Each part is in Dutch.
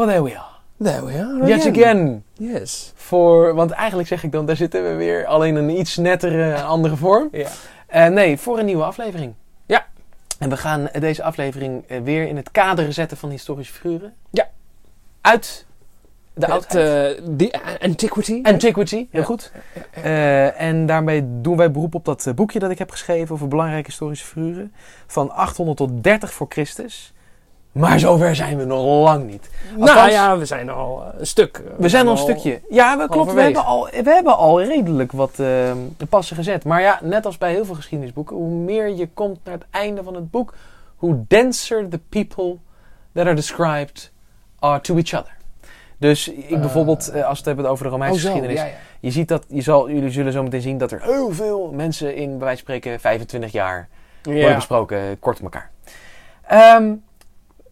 Well, there we are. There we are. Yet again. Yes. Voor, want eigenlijk zeg ik dan, daar zitten we weer. Alleen een iets nettere, andere vorm. Ja. Eh, nee, voor een nieuwe aflevering. Ja. En we gaan deze aflevering eh, weer in het kader zetten van historische figuren. Ja. Uit de oudheid. eh, Antiquity. Antiquity, heel Ja. goed. Eh, en daarmee doen wij beroep op dat boekje dat ik heb geschreven over belangrijke historische figuren. Van 800 tot 30 voor Christus. Maar zover zijn we nog lang niet. nou ja, we zijn al eh, een stuk. eh, We zijn al een stukje. Ja, we, klopt. We hebben, al, we hebben al redelijk wat eh, passen gezet. Maar ja, net als bij heel veel geschiedenisboeken, hoe meer je komt naar het einde van het boek, hoe denser the people that are described are to each other. Dus ik Eh. bijvoorbeeld, eh, als we het hebben over de Romeinse Oh, geschiedenis, Ja, ja. je ziet dat, je zal, jullie zullen zo meteen zien dat er heel veel mensen in, bij wijze van spreken, 25 jaar worden besproken, eh, kort op elkaar. Ehm,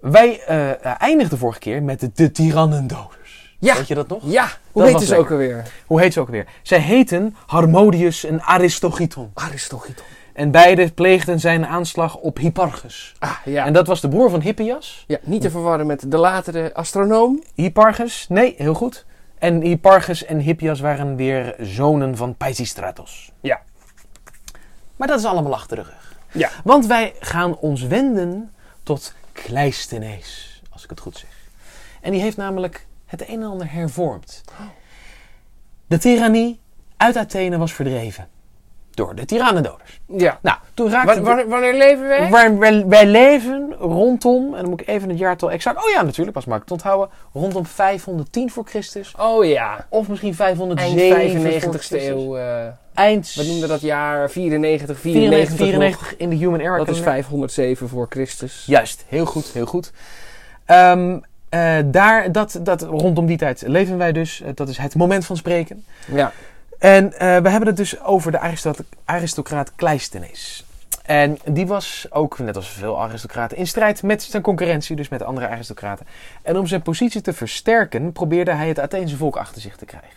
wij eh, eindigden vorige keer met de, de Tyrannendoders. Ja. Weet je dat nog? Ja, hoe was heet ze ook alweer? Hoe heet ze ook weer? Zij heten Harmodius en Aristogiton. Aristogiton. En beide pleegden zijn aanslag op Hipparchus. Ah, ja. En dat was de broer van Hippias. ja. Niet te verwarren met de latere astronoom. Hipparchus, nee, heel goed. En Hipparchus en Hippias waren weer zonen van Pisistratos. Ja. Maar dat is allemaal achter de rug. Ja. Want wij gaan ons wenden tot Cleisthenes, als ik het goed zeg. En die heeft namelijk het een en ander hervormd. De tirannie uit Athene was verdreven. Door de tyrannendoders. Ja. Nou, toen raakte... Wa- wanneer, wanneer leven wij? Waar, wij, wij leven rondom, en dan moet ik even het jaartal exact... Oh ja, natuurlijk, pas makkelijk te onthouden. Rondom 510 voor Christus. Oh ja. Of misschien Eind 507 voor 95ste Christus. eeuw. eh Eind we noemden dat jaar 94, 94, 94. 94 in de Human Era. Dat is kalender. 507 voor Christus. Juist, heel goed, heel goed. Ehm, eh, daar, dat, dat, rondom die tijd leven wij dus. Eh, dat is het moment van spreken. Ja. En eh, we hebben het dus over de aristocraat, aristocraat. En die was ook, net als veel aristocraten, in strijd met zijn concurrentie, dus met andere aristocraten. En om zijn positie te versterken, probeerde hij het Atheense volk achter zich te krijgen.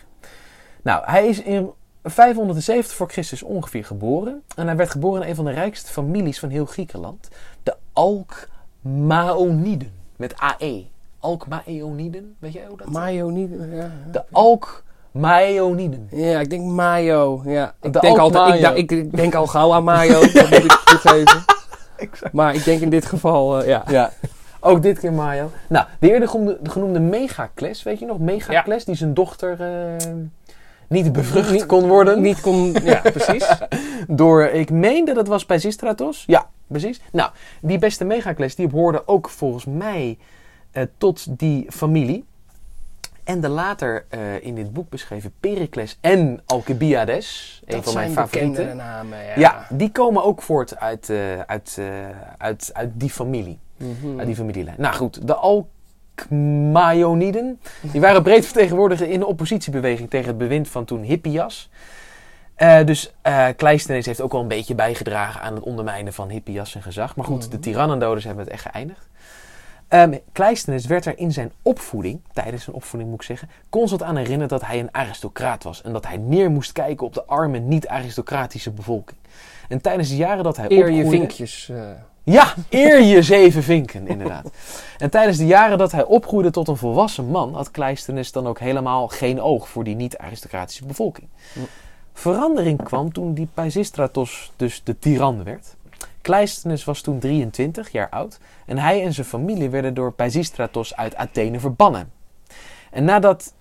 Nou, hij is in 570 voor Christus ongeveer geboren. En hij werd geboren in een van de rijkste families van heel Griekenland. De Alkmaoniden. Met AE. Alkmaeoniden. Weet jij hoe dat Mayo niet. Ja. De Alkmaeoniden. ja, ik denk mayo. Ja. Ik, De denk altijd, ik, da- ik, ik denk al gauw aan mayo. dat moet ik toegeven. Maar ik denk in dit geval, eh, ja. Ja. Ook dit keer Mayo. Nou, de eerder genoemde, de genoemde Megacles, weet je nog? Megacles, die zijn dochter eh, niet bevrucht Niet- kon worden. Niet kon, ja, precies. Door, ik meende dat was Pisistratos. Ja, precies. Nou, die beste Megacles, die behoorde ook volgens mij eh, tot die familie. En de later eh, in dit boek beschreven Pericles en Alcibiades, een van mijn bekendere namen, ja. Ja, die komen ook voort uit, eh, uit, eh, uit, uit die familie. Mhm. Uit die familielijn. Nou goed, de Alkmaioniden. Die waren breed vertegenwoordigd in de oppositiebeweging tegen het bewind van toen Hippias. Dus Cleisthenes heeft ook wel een beetje bijgedragen aan het ondermijnen van Hippias gezag. Maar goed, de Mhm. tyrannendoders hebben het echt geëindigd. Ehm Cleisthenes werd er in zijn opvoeding, tijdens zijn opvoeding moet ik zeggen, constant aan herinnerd dat hij een aristocraat was. En dat hij neer moest kijken op de arme, niet-aristocratische bevolking. En tijdens de jaren dat hij Eer je opgroeide... vinkjes. eh. Ja, eer je zeven vinken, inderdaad. En tijdens de jaren dat hij opgroeide tot een volwassen man, had Cleisthenes dan ook helemaal geen oog voor die niet-aristocratische bevolking. Hm. Verandering kwam toen die Pisistratos dus de tiran werd. Cleisthenes was toen 23 jaar oud en hij en zijn familie werden door Pisistratos uit Athene verbannen. En nadat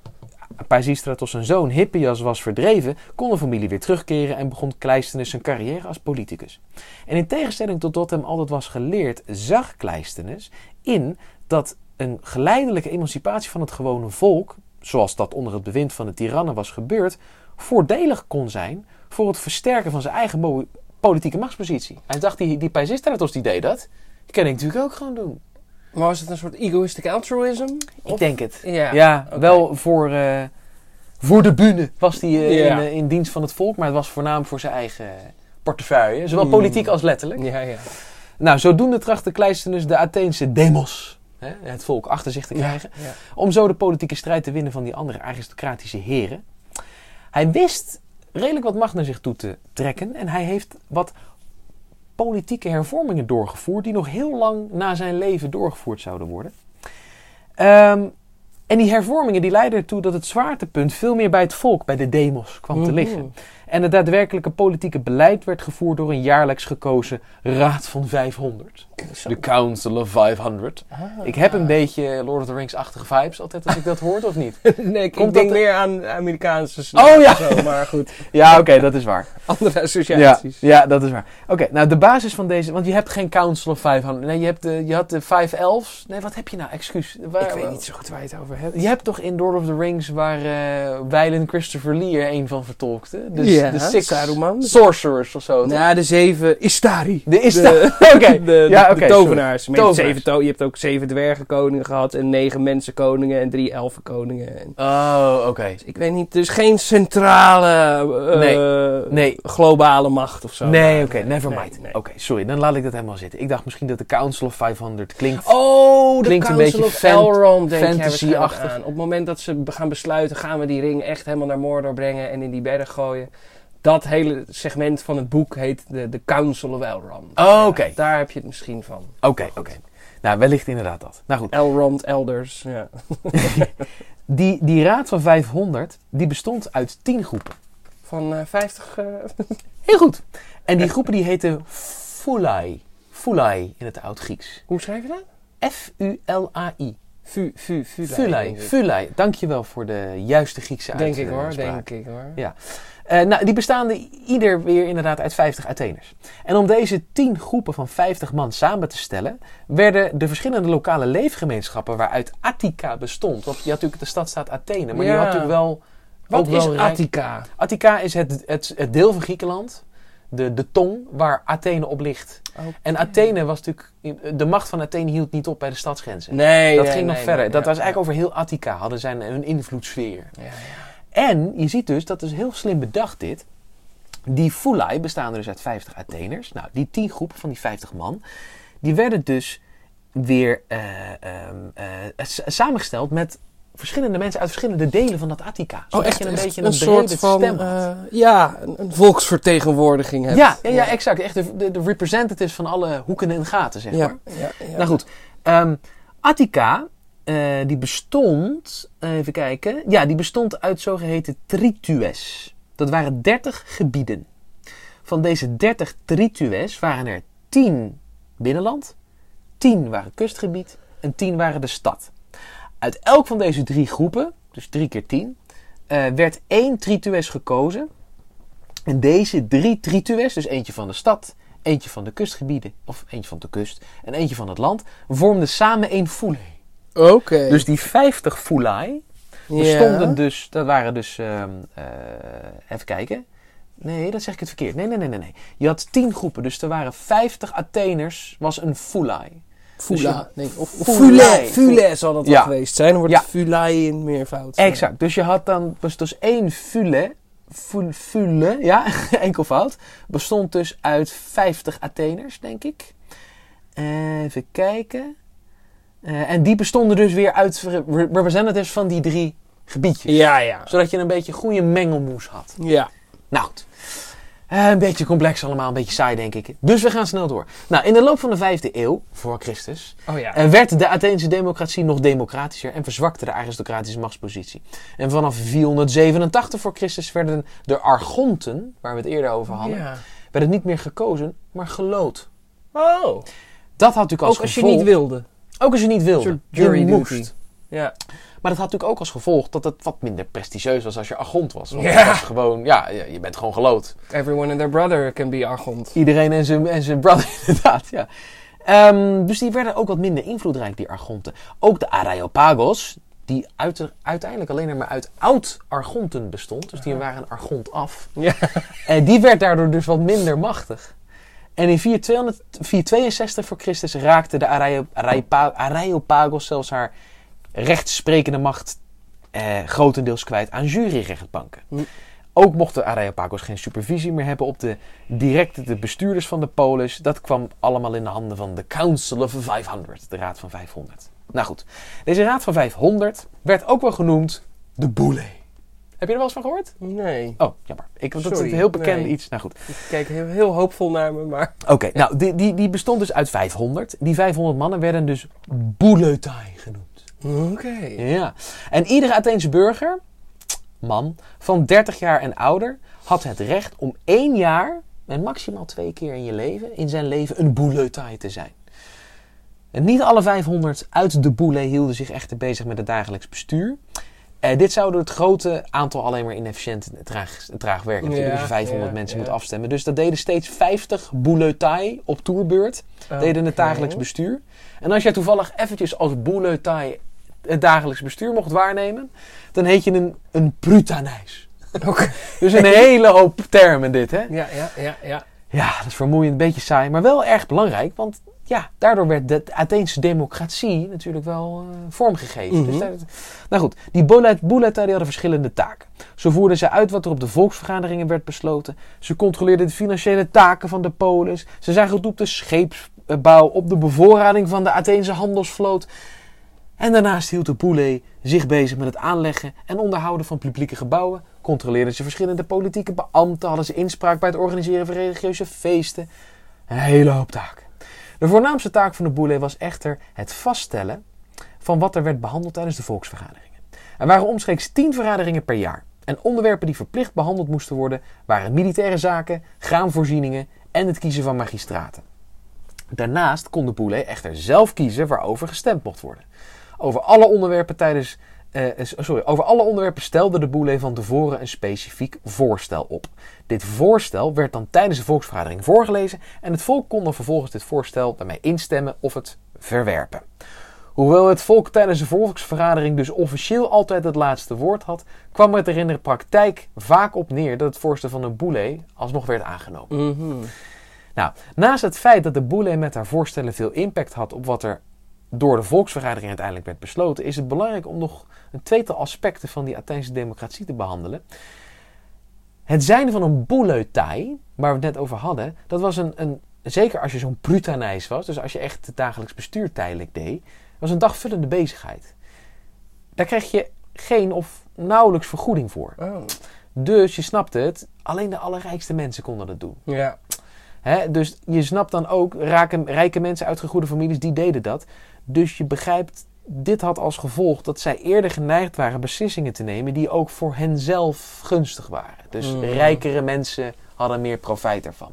Pisistratos zijn zoon Hippias was verdreven, kon de familie weer terugkeren en begon Cleisthenes zijn carrière als politicus. En in tegenstelling tot wat hem altijd was geleerd, zag Cleisthenes in dat een geleidelijke emancipatie van het gewone volk, zoals dat onder het bewind van de tirannen was gebeurd, voordelig kon zijn voor het versterken van zijn eigen politieke machtspositie. Hij dacht, die, die Pisistratos die deed dat, die kan ik natuurlijk ook gewoon doen. Maar was het een soort egoistic altruism? Ik denk het. Ja. Wel voor, eh, voor de bühne was hij eh, Ja. in, eh, in dienst van het volk, maar het was voornamelijk voor zijn eigen portefeuille. Zowel Mm. politiek als letterlijk. Ja, ja. Nou, zodoende trachtte Cleisthenes de Atheense demos, hè, het volk, achter zich te krijgen. ja. Om zo de politieke strijd te winnen van die andere aristocratische heren. Hij wist redelijk wat macht naar zich toe te trekken. En hij heeft wat politieke hervormingen doorgevoerd. die nog heel lang na zijn leven doorgevoerd zouden worden. Ehm, En die hervormingen die leidden ertoe dat het zwaartepunt veel meer bij het volk, bij de demos, kwam te Mhm. liggen. En het daadwerkelijke politieke beleid werd gevoerd door een jaarlijks gekozen Raad van 500. De Council of 500. Ah. Ik heb een beetje Lord of the Rings-achtige vibes altijd als ik dat hoor, of niet? nee, ik Komt denk dat- meer aan Amerikaanse Oh, ja. Zo, maar goed, Ja, oké, dat is waar. andere associaties. ja, dat is waar. Oké, nou de basis van deze... Want je hebt geen Council of 500. Nee, je, hebt de, je had de 5 elves. Nee, wat heb je nou? Excuus. Waar- Ik weet niet zo goed waar je het over hebt. Je hebt toch in Lord of the Rings waar Weilen Christopher Lee er een van vertolkte? Dus Ja, de Six Saruman. Sorcerers of zo. toch? Na de zeven Istari. De is de, Oké, de, ja, de tovenaars. Zeven to- je hebt ook zeven dwergenkoningen gehad en negen mensenkoningen en drie elfenkoningen. En, Oh, oké. ik weet niet, dus geen centrale eh, Nee, nee. globale macht of zo. Nee, oké, never mind. nee. Oké, sorry, dan laat ik dat helemaal zitten. Ik dacht misschien dat de Council of 500 klinkt. Oh, de Klinkt een Council beetje of fan- Elrond, denk fantasy-achtig. Op het moment dat ze gaan besluiten, gaan we die ring echt helemaal naar Mordor brengen en in die berg gooien. Dat hele segment van het boek heet de, de Council of Elrond. Oh, oké. Ja, daar heb je het misschien van. Oké, oké. Nou, wellicht inderdaad dat. Nou goed, Elrond, Elders, ja. die, die raad van 500, die bestond uit 10 groepen. Van eh 50... eh, Heel goed. En die groepen die heten Fulai. Fulai in het oud-Grieks. hoe schrijf je dat? F-U-L-A-I. Fu, fu, fu. Fulai. Fulai. Dankjewel voor de juiste Griekse Denk ik hoor, uitspraak. denk ik hoor. Ja. Eh, nou, die bestaande ieder weer inderdaad uit 50 Atheners. En om deze 10 groepen van 50 man samen te stellen, werden de verschillende lokale leefgemeenschappen waaruit Attica bestond. Want je had natuurlijk, de stadstaat Athene, maar je had natuurlijk wel. Wat wel is rijk- Attica? Attica is het, het, het deel van Griekenland, de, de tong waar Athene op ligt. En Athene was natuurlijk. De macht van Athene hield niet op bij de stadsgrenzen. Nee, dat nee, ging nog nee, verder. dat was eigenlijk over heel Attica, hadden zij een invloedssfeer. Ja, ja. En je ziet dus, dat is heel slim bedacht dit. Die Fulai bestaan er dus uit 50 Atheners. Nou, die 10 groepen van die 50 man, die werden dus weer eh, ehm, eh, samengesteld met verschillende mensen uit verschillende delen van dat Attica. Zodat je een beetje een, brede stem had. eh, ja, een, een volksvertegenwoordiging hebt. ja, ja, ja, exact. Echt de, de, de representatives van alle hoeken en gaten, zeg maar. Ja. Nou goed, Ehm Attica, eh, die bestond, even kijken, ja, die bestond uit zogeheten tritues. Dat waren 30 gebieden. Van deze 30 tritues waren er 10 binnenland, 10 waren kustgebied en 10 waren de stad. Uit elk van deze drie groepen, dus 3 keer 10, eh, werd één tritues gekozen. En deze drie tritues, dus eentje van de stad, eentje van de kustgebieden, of eentje van de kust en eentje van het land, vormden samen één fulai. Oké. Dus die 50 fulai bestonden dus, dat waren dus, ehm, eh, even kijken. Nee, dat zeg ik het verkeerd. Nee, nee, nee, nee, nee. Je had 10 groepen, dus er waren 50 Atheners, was een fulai. Fula, Dus je-. Of, Fulai. Fule. Fule zal dat Ja. wel geweest zijn. Dan wordt Ja. Fulai in meervoud. Exact. Dus je had dan, was dus één fule, ful- fule, ja, enkelvoud, bestond dus uit 50 Atheners, denk ik. Even kijken. Eh, en die bestonden dus weer uit re- representatives van die drie gebiedjes. Ja, ja. Zodat je een beetje goede mengelmoes had. Ja. Nou. Eh, een beetje complex allemaal, een beetje saai denk ik. Dus we gaan snel door. Nou, in de loop van de vijfde eeuw, voor Christus, Oh ja. en werd de Atheense democratie nog democratischer en verzwakte de aristocratische machtspositie. En vanaf 487 voor Christus werden de argonten, waar we het eerder over hadden, ja. werden niet meer gekozen, maar gelood. Oh. Dat had natuurlijk als Ook als je niet wilde. Ook als je niet wilde. Jury je duty. moest. Ja. Maar dat had natuurlijk ook als gevolg dat het wat minder prestigieus was als je argont was. Want was gewoon, ja, je bent gewoon gelood. Everyone and their brother can be argont. Iedereen en zijn, en zijn brother, inderdaad, ja. Ehm, dus die werden ook wat minder invloedrijk, die Argonten. Ook de Areopagos, die uit, uiteindelijk alleen maar uit oud-Argonten bestond. Dus die waren Argont af. Ja. En die werd daardoor dus wat minder machtig. En in 4200 462 voor Christus raakte de Areo- Areopa- Areopagos zelfs haar rechtssprekende macht eh, grotendeels kwijt aan juryrechtbanken. Hm. Ook mochten Areopagos geen supervisie meer hebben op de directe de bestuurders van de polis. Dat kwam allemaal in de handen van de Council of 500, de Raad van 500. Nou goed, deze Raad van 500 werd ook wel genoemd de Boule. Heb je er wel eens van gehoord? Nee. Oh, jammer. Ik, dat is een heel bekend nee. iets. Nou goed. Ik kijk heel, heel hoopvol naar me, maar... Oké, nou, die, die, die bestond dus uit 500. Die 500 mannen werden dus Bouletai genoemd. Oké. Ja. En iedere Atheense burger, man, van 30 jaar en ouder, had het recht om één jaar en maximaal twee keer in je leven, in zijn leven, een bouleutai te zijn. En niet alle 500 uit de boule hielden zich echter bezig met het dagelijks bestuur. Eh, dit zou door het grote aantal alleen maar inefficiënt en traag, traag werken. Ja, als je 500 ja, mensen ja. moet afstemmen. Dus dat deden steeds 50 bouleutai op toerbeurt. Deden het dagelijks bestuur. En als jij toevallig eventjes als bouleutai het dagelijks bestuur mocht waarnemen, dan heet je een, een prutanijs. Oké. Dus een hele hoop termen dit, hè? Ja, ja, ja, ja. Ja, dat is vermoeiend, een beetje saai, maar wel erg belangrijk. Want ja, daardoor werd de Atheense democratie natuurlijk wel eh, vormgegeven. Mhm. dus daar- nou goed, die bouleutai die hadden verschillende taken. Zo voerden ze uit wat er op de volksvergaderingen werd besloten. Ze controleerden de financiële taken van de polis. Ze zagen toe op de scheepsbouw, op de bevoorrading van de Atheense handelsvloot. En daarnaast hield de boule zich bezig met het aanleggen en onderhouden van publieke gebouwen. Controleerden ze verschillende politieke beambten, hadden ze inspraak bij het organiseren van religieuze feesten. Een hele hoop taken. De voornaamste taak van de boule was echter het vaststellen van wat er werd behandeld tijdens de volksvergaderingen. Er waren omstreeks tien vergaderingen per jaar. En onderwerpen die verplicht behandeld moesten worden waren militaire zaken, graanvoorzieningen en het kiezen van magistraten. Daarnaast kon de boule echter zelf kiezen waarover gestemd mocht worden. Over alle onderwerpen tijdens. Eh, sorry, over alle onderwerpen stelde de boule van tevoren een specifiek voorstel op. Dit voorstel werd dan tijdens de volksvergadering voorgelezen en het volk kon dan vervolgens dit voorstel daarmee instemmen of het verwerpen. Hoewel het volk tijdens de volksvergadering dus officieel altijd het laatste woord had, kwam het er in de praktijk vaak op neer dat het voorstel van de boule alsnog werd aangenomen. Mhm. Nou, naast het feit dat de boule met haar voorstellen veel impact had op wat er door de volksvergadering uiteindelijk werd besloten, is het belangrijk om nog een tweetal aspecten van die Atheense democratie te behandelen. Het zijn van een bouleutai, waar we het net over hadden, dat was een, een zeker als je zo'n prutanijs was, dus als je echt het dagelijks bestuur tijdelijk deed, was een dagvullende bezigheid. Daar kreeg je geen of nauwelijks vergoeding voor. Oh. Dus je snapt het, alleen de allerrijkste mensen konden dat doen. Ja. Hè, dus je snapt dan ook, raken, rijke mensen uit goede families, die deden dat. Dus je begrijpt, dit had als gevolg dat zij eerder geneigd waren beslissingen te nemen die ook voor henzelf gunstig waren. Dus Mm. rijkere mensen hadden meer profijt ervan.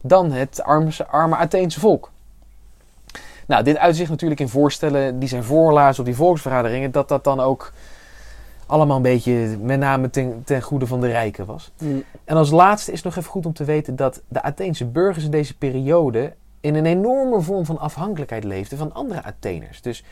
Dan het arme, arme Atheense volk. Nou, dit uitzicht natuurlijk in voorstellen die zijn voorlazen op die volksvergaderingen, dat dat dan ook allemaal een beetje met name ten, ten goede van de rijken was. Mm. En als laatste is nog even goed om te weten dat de Atheense burgers in deze periode in een enorme vorm van afhankelijkheid leefden van andere Atheners. Dus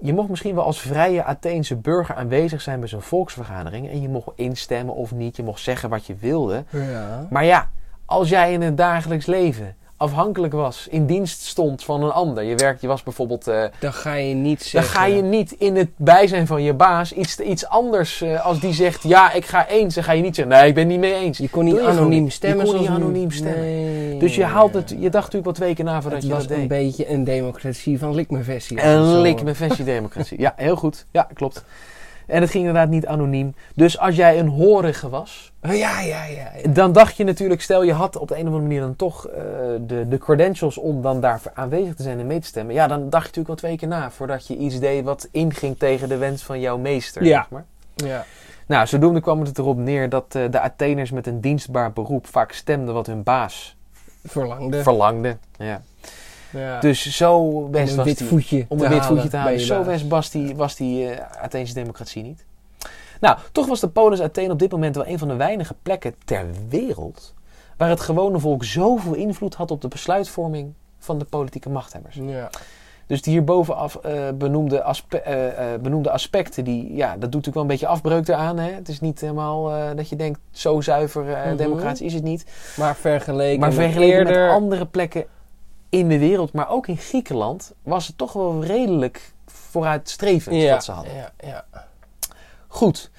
je mocht misschien wel als vrije Atheense burger aanwezig zijn bij zo'n volksvergadering en je mocht instemmen of niet, je mocht zeggen wat je wilde. Ja. Maar ja, als jij in het dagelijks leven afhankelijk was, in dienst stond van een ander, je, werkt, je was bijvoorbeeld eh, Dan ga je niet dan ga je niet in het bijzijn van je baas iets, iets anders. eh, als die zegt ja, ik ga eens, dan ga je niet zeggen nee, ik ben niet mee eens. Je kon niet anoniem niet. stemmen. Je kon niet anoniem stemmen. Nee. Dus je haalt het, je dacht natuurlijk wel twee keer na voordat Het je was dat een deed. beetje een democratie van Likme-versie. Een lik met democratie. Ja, heel goed. Ja, klopt. En het ging inderdaad niet anoniem. Dus als jij een horige was, Oh, ja, ja, ja. ja. dan dacht je natuurlijk, stel je had op de een of andere manier dan toch eh, de, de credentials om dan daar aanwezig te zijn en mee te stemmen. Ja, dan dacht je natuurlijk wel twee keer na voordat je iets deed wat inging tegen de wens van jouw meester. Ja. Zeg maar. ja. Nou, zodoende kwam het erop neer dat eh, de Atheners met een dienstbaar beroep vaak stemden wat hun baas Verlangde. verlangde. Ja. Ja. Dus zo om best een was wit die, voetje om een wit voetje te halen. Zo best was die, was die eh, Atheense democratie niet. Nou, toch was de polis Athene op dit moment wel een van de weinige plekken ter wereld waar het gewone volk zoveel invloed had op de besluitvorming van de politieke machthebbers. Ja. Dus die hierbovenaf eh benoemde, aspe- eh, benoemde aspecten, die, ja, dat doet natuurlijk wel een beetje afbreuk eraan. Hè? Het is niet helemaal dat je denkt, zo zuiver Mhm. democratisch is het niet. Maar vergeleken, Maar met andere plekken in de wereld, maar ook in Griekenland, was het toch wel redelijk vooruitstrevend ja, wat ze hadden. Ja, ja. Goed.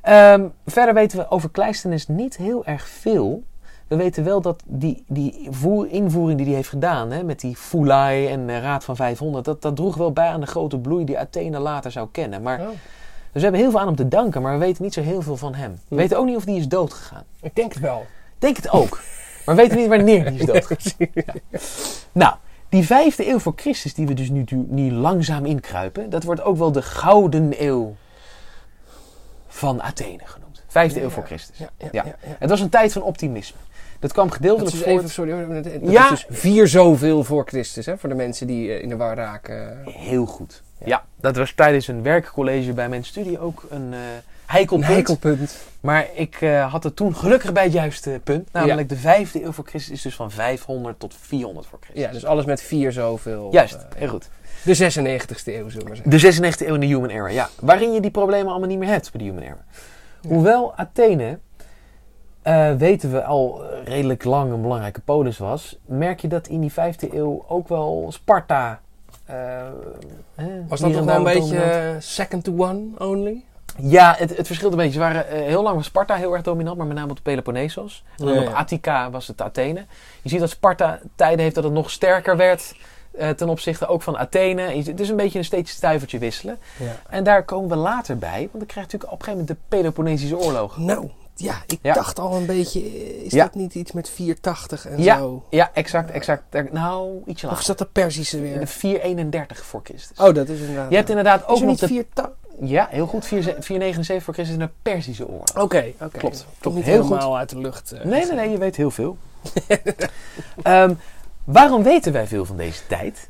Ehm, verder weten we over Kleisthenes niet heel erg veel. We weten wel dat die, die voer, invoering die hij heeft gedaan hè, met die Foulai en de Raad van 500, dat, dat droeg wel bij aan de grote bloei die Athene later zou kennen. Maar, Oh, dus we hebben heel veel aan hem te danken, maar we weten niet zo heel veel van hem. We weten ook niet of die is doodgegaan. ik denk het wel. Ik denk het ook. Maar we weten niet wanneer die is doodgegaan. Nou, Die vijfde eeuw voor Christus, die we dus nu, nu langzaam inkruipen, dat wordt ook wel de gouden eeuw van Athene genoemd. Vijfde eeuw Ja, voor Christus. Ja, ja, Ja. ja. ja. Het was een tijd van optimisme. Dat kwam Dat gedeeltelijk is voort. even, sorry, dat, dat Ja. is dus vier zoveel voor Christus, hè, voor de mensen die eh, in de war raken. Heel goed. Ja. Ja. dat was tijdens een werkcollege bij mijn studie ook een eh heikel Een punt. heikelpunt. Maar ik eh, had het toen gelukkig bij het juiste punt. Namelijk de vijfde eeuw voor Christus is dus van 500 tot 400 voor Christus. Ja, dus alles met vier zoveel. Juist, eh, heel goed. de 96e eeuw, zullen we maar zeggen. De 96e eeuw in de Human Era, ja. Waarin je die problemen allemaal niet meer hebt bij de Human Era. Hoewel Athene, eh, weten we al redelijk lang een belangrijke polis was, merk je dat in die vijfde eeuw ook wel Sparta. Was dat toch wel een beetje second to one only? Ja, het, het verschilt een beetje. Ze waren, eh, heel lang was Sparta heel erg dominant, maar met name op de Peloponnesos. En dan Ja, op. Attica was het Athene. Je ziet dat Sparta tijden heeft dat het nog sterker werd eh, ten opzichte ook van Athene. Je Het is een beetje een steeds stuivertje wisselen. Ja. En daar komen we later bij, want dan krijg je natuurlijk op een gegeven moment de Peloponnesische oorlogen. Nou, ja, ik Ja. dacht al een beetje, eh, is Ja. dat niet iets met 480 en Ja. zo? Ja, exact, exact. Nou, ietsje Of is later. dat de Persische De weer? 431 voor Christus. Oh, dat is inderdaad. Je hebt inderdaad ook nog de... 480? Ja, heel goed. 4 479 voor Christus een Persische oorlog. Oké. Klopt, Toch klopt. niet Heel helemaal uit de lucht. eh, Nee, nee, nee, je weet heel veel. Ehm, waarom weten wij veel van deze tijd?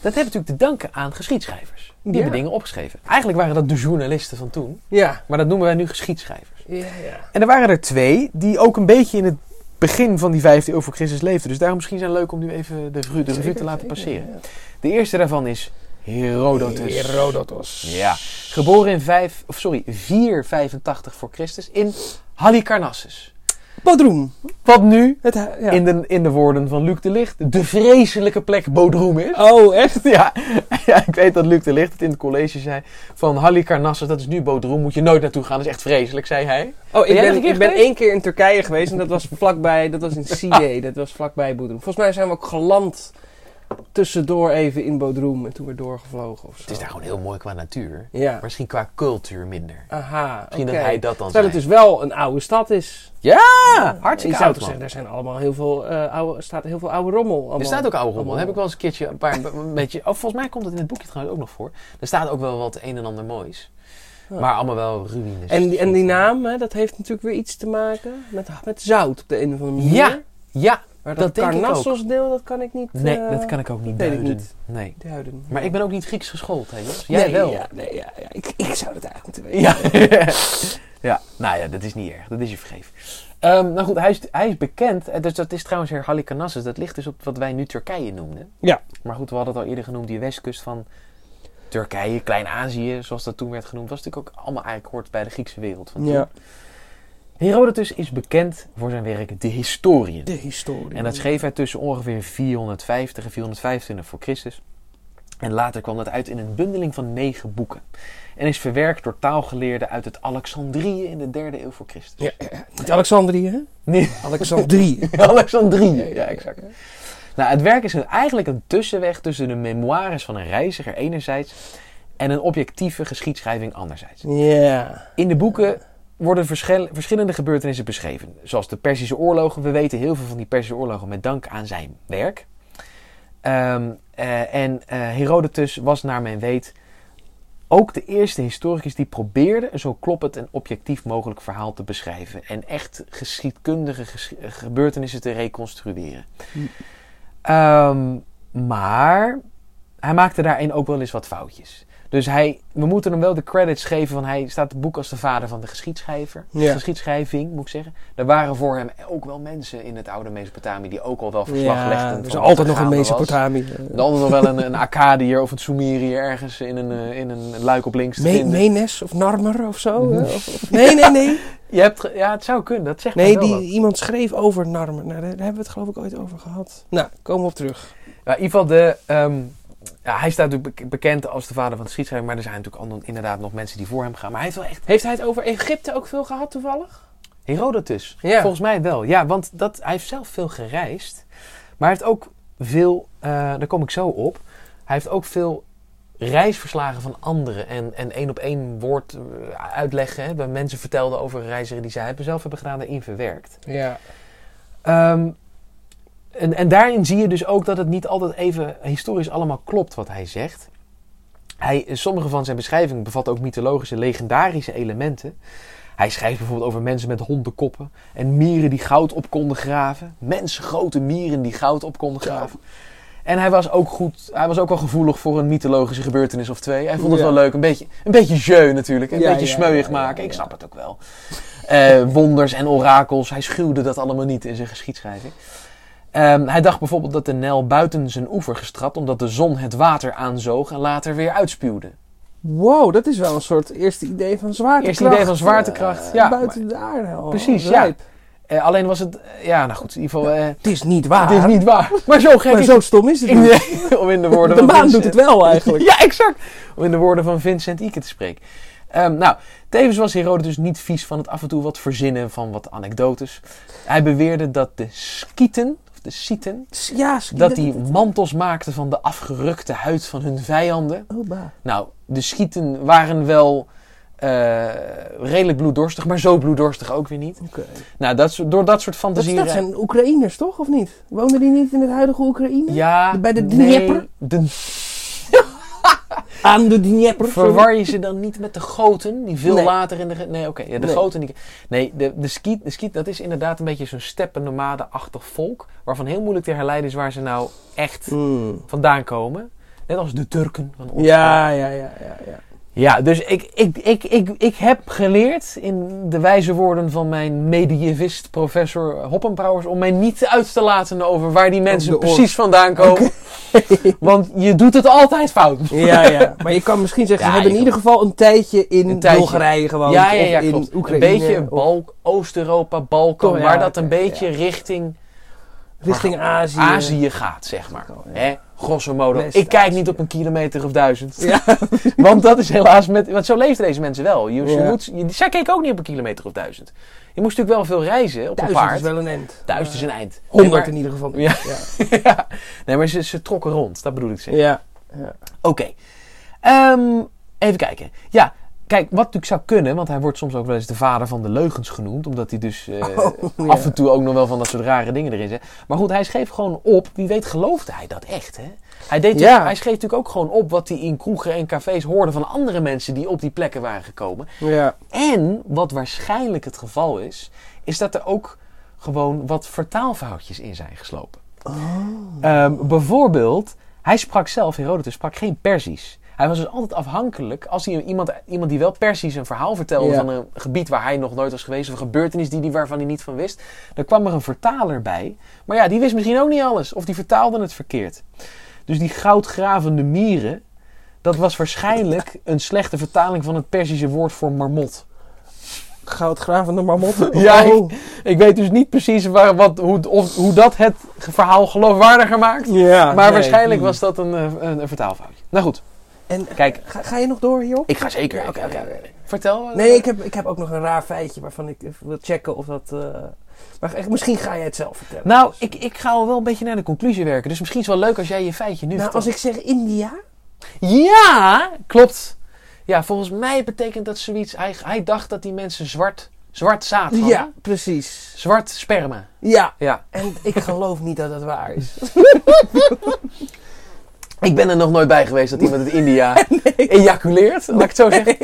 Dat heeft natuurlijk te danken aan geschiedschrijvers. Die Ja. hebben dingen opgeschreven. Eigenlijk waren dat de journalisten van toen, Ja. maar dat noemen wij nu geschiedschrijvers. Ja, ja. En er waren er twee die ook een beetje in het begin van die vijfde eeuw voor Christus leefden. Dus daarom misschien zijn het leuk om nu even de revue, de revue te laten passeren. De eerste daarvan is Herodotus. Herodotus. Ja, geboren in 5, of sorry, 485 voor Christus in Halicarnassus. Bodroem. Wat nu Het, ja. in, de, in de woorden van Luc de Licht, de vreselijke plek Bodroem is. Oh, echt? Ja, ja, ik weet dat Luc de Licht het in het college zei. Van Halicarnassus, dat is nu Bodroem, moet je nooit naartoe gaan. Dat is echt vreselijk, zei hij. Oh, Ben ik ben, ik ben één keer in Turkije geweest en dat was vlakbij, dat was in Side, dat was vlakbij Bodrum. Volgens mij zijn we ook geland tussendoor even in Bodrum en toen weer doorgevlogen of zo. Het is daar gewoon heel mooi qua natuur. Ja. Misschien qua cultuur minder. Aha, Misschien oké. dat hij dat dan Terwijl het dus wel een oude stad is. Ja, hartstikke zou oud, toch zeggen, er zijn allemaal heel veel, eh, oude, staat heel veel oude rommel. Allemaal. Er staat ook oude rommel. Heb ik wel eens een keertje een paar een beetje. Oh, volgens mij komt het in het boekje trouwens ook nog voor. Er staat ook wel wat een en ander moois. Ja. Maar allemaal wel ruïnes. En, die- en die naam, hè, dat heeft natuurlijk weer iets te maken met, met zout op de een of andere manier. Ja, ja. Maar dat dat, denk ik Carnassos deel, dat kan ik niet Nee, eh, dat kan ik ook niet duiden. niet. Nee. duiden. Maar ik ben ook niet Grieks geschoold, hè Jos? Jij nee, wel. Ja, nee, ja, ja. Ik, ik zou het eigenlijk moeten weten. Ja. ja, nou ja, dat is niet erg. Dat is je vergeven. Ehm, nou goed, hij is, hij is bekend. eh, Dus dat is trouwens weer Halicarnassus. Dat ligt dus op wat wij nu Turkije noemden. Ja. Maar goed, we hadden het al eerder genoemd. Die westkust van Turkije, Klein-Azië, zoals dat toen werd genoemd. Was natuurlijk ook allemaal eigenlijk hoort bij de Griekse wereld van toen. Ja. Herodotus is bekend voor zijn werk De Historiën. De historie. En dat schreef hij tussen ongeveer 450 en 425 voor Christus. En later kwam dat uit in een bundeling van negen boeken. En is verwerkt door taalgeleerden uit het Alexandrië in de derde eeuw voor Christus. Ja. Niet Alexandrië, hè? Nee, Alexandrië. Alexandrië, ja exact. Nou, het werk is een- eigenlijk een tussenweg tussen de memoires van een reiziger enerzijds en een objectieve geschiedschrijving anderzijds. ja. In de boeken worden verschil- verschillende gebeurtenissen beschreven. Zoals de Perzische oorlogen. We weten heel veel van die Perzische oorlogen met dank aan zijn werk. Ehm, eh, en eh, Herodotus was naar men weet ook de eerste historicus die probeerde een zo kloppend en objectief mogelijk verhaal te beschrijven. En echt geschiedkundige ges- gebeurtenissen te reconstrueren. Hm. Ehm, maar hij maakte daarin ook wel eens wat foutjes. Dus hij, we moeten hem wel de credits geven van hij staat het boek als de vader van de geschiedschrijver. Ja. Geschiedschrijving, moet ik zeggen. Er waren voor hem ook wel mensen in het oude Mesopotamië die ook al wel verslag Ja, legden. er is altijd nog een. Mesopotamië. Er altijd nog wel een, een Akkadiër of een Sumeriër ergens in een, eh, in een luik op links te Me. Menes of Narmer of zo? Mhm. eh, of- of- nee, nee, nee. Je hebt, ja, het zou kunnen. Dat zegt Nee, wel die, iemand schreef over Narmer. Nou, daar hebben we het geloof ik ooit over gehad. Nou, komen we op terug. In ieder geval, de, ehm, ja, hij staat natuurlijk bek- bekend als de vader van de geschiedschrijving. Maar er zijn natuurlijk ander- inderdaad nog mensen die voor hem gaan. Maar hij heeft wel echt... Heeft hij het over Egypte ook veel gehad toevallig? Herodotus. Ja. Volgens mij wel. Ja, want dat, hij heeft zelf veel gereisd. Maar hij heeft ook veel... eh, daar kom ik zo op. Hij heeft ook veel reisverslagen van anderen. En, en één op één woord eh, uitleggen. Hè, waar mensen vertelden over reizigen die zij hebben zelf hebben gedaan. Erin verwerkt. Ja. Ehm, En, en daarin zie je dus ook dat het niet altijd even historisch allemaal klopt wat hij zegt. Hij, sommige van zijn beschrijvingen bevatten ook mythologische, legendarische elementen. Hij schrijft bijvoorbeeld over mensen met hondenkoppen en mieren die goud op konden graven. Mensengrote mieren die goud op konden graven. En hij was ook goed, hij was ook wel gevoelig voor een mythologische gebeurtenis of twee. Hij vond het Ja. wel leuk, een beetje, een beetje jeu natuurlijk, een Ja, beetje smeuig maken. Ik snap het ook wel. Eh, wonders en orakels, hij schuwde dat allemaal niet in zijn geschiedschrijving. Ehm, hij dacht bijvoorbeeld dat de Nijl buiten zijn oever gestrapt omdat de zon het water aanzoog en later weer uitspuwde. Wow, dat is wel een soort eerste idee van zwaartekracht. Eerste idee van zwaartekracht, eh, ja. Buiten de aarde. al. Precies, ja. Eh, alleen was het, eh, ja, nou goed, in ieder geval, Het is niet waar. het is niet waar. Maar zo gek maar zo stom is het niet. Om in de woorden De van maan Vincent- doet het wel eigenlijk. Ja, exact. Om in de woorden van Vincent Ike te spreken. Ehm, nou, tevens was Herodotus niet vies van het af en toe wat verzinnen van wat anekdotes. Hij beweerde dat de Skieten, of de Scythen, Ja, dat die mantels maakten van de afgerukte huid van hun vijanden. Oh, bah. Nou, de Schieten waren wel eh, redelijk bloeddorstig, maar zo bloeddorstig ook weer niet. Nou, dat, door dat soort Dat, fantasieën... dat zijn Oekraïners, toch? Of niet? Wonen die niet in het huidige Oekraïne? Ja, Bij de nee, Dnieper? de- Aan de Dnieper. Verwar je ze dan niet met de goten, die veel Nee. later in de... Nee, oké, ja, de Nee. goten... Die, nee, de, de, skiet, de skiet, dat is inderdaad een beetje zo'n steppen-nomade-achtig volk... waarvan heel moeilijk te herleiden is waar ze nou echt Hmm. vandaan komen. Net als de Turken van ons. Ja, ja, ja, ja, ja. Ja, dus ik, ik, ik, ik, ik heb geleerd in de wijze woorden van mijn medievist professor Hoppenbrouwers om mij niet uit te laten over waar die mensen precies vandaan komen. Want je doet het altijd fout. Ja, ja. Maar je kan misschien zeggen, Ja, ze hebben in ieder geval een tijdje in Een tijdje. Bulgarije gewoond. Ja, ja, ja, of in klopt. Oekraïne. een beetje of Balk, Oost-Europa, Balkan, waar dat een beetje richting richting Azië. Azië gaat, zeg maar. Hè? Grosso modo. Ik kijk niet op een kilometer of duizend. Ja. Want dat is helaas met... Want zo leefden deze mensen wel. Je, moet, je, zij keken ook niet op een kilometer of duizend. Je moest natuurlijk wel veel reizen op een Duizend paard. is wel een end. Duizend is een eind. Honderd Nee, in ieder geval. Ja. Ja. maar, nee, maar ze, ze trokken rond. Dat bedoel ik zeggen. ja. ja. Oké. Ehm, even kijken. Ja, kijk, wat natuurlijk zou kunnen, want hij wordt soms ook wel eens de vader van de leugens genoemd, omdat hij dus eh, Oh, af en toe ook nog wel van dat soort rare dingen erin zet. Maar goed, hij schreef gewoon op, wie weet geloofde hij dat echt, hè? Hij, deed Ja. dus- hij schreef natuurlijk ook gewoon op wat hij in kroegen en cafés hoorde van andere mensen die op die plekken waren gekomen. Ja. En wat waarschijnlijk het geval is, is dat er ook gewoon wat vertaalfoutjes in zijn geslopen. Oh. Ehm, bijvoorbeeld, hij sprak zelf, Herodotus sprak geen Persisch. Hij was dus altijd afhankelijk, als hij iemand, iemand die wel Persisch een verhaal vertelde Ja. van een gebied waar hij nog nooit was geweest, of een gebeurtenis die, die waarvan hij niet van wist, dan kwam er een vertaler bij. Maar ja, die wist misschien ook niet alles, of die vertaalde het verkeerd. Dus die goudgravende mieren, dat was waarschijnlijk een slechte vertaling van het Persische woord voor marmot. Goudgravende marmotten. Ja, Oh. Ik weet dus niet precies waar, wat, hoe, of, hoe dat het verhaal geloofwaardiger maakt. ja. Maar nee. waarschijnlijk was dat een, eh, een, een vertaalfoutje. Nou goed, En kijk, ga, ga je nog door hierop? ik ga zeker. Ja, oké, oké, oké. Vertel. Nee, ik heb, ik heb ook nog een raar feitje waarvan ik even wil checken of dat... eh, Maar echt, misschien ga jij het zelf vertellen. Nou, ik, ik ga al wel een beetje naar de conclusie werken. Dus misschien is het wel leuk als jij je feitje nu Nou, vertelt. als ik zeg India... Ja, klopt. Ja, volgens mij betekent dat zoiets... Hij, hij dacht dat die mensen zwart, zwart zaad hadden. Ja, precies. Zwart sperma. Ja. Ja. En ik geloof niet dat dat waar is. Ik ben er nog nooit bij geweest dat iemand in India ejaculeert. Laat ik het zo zeggen.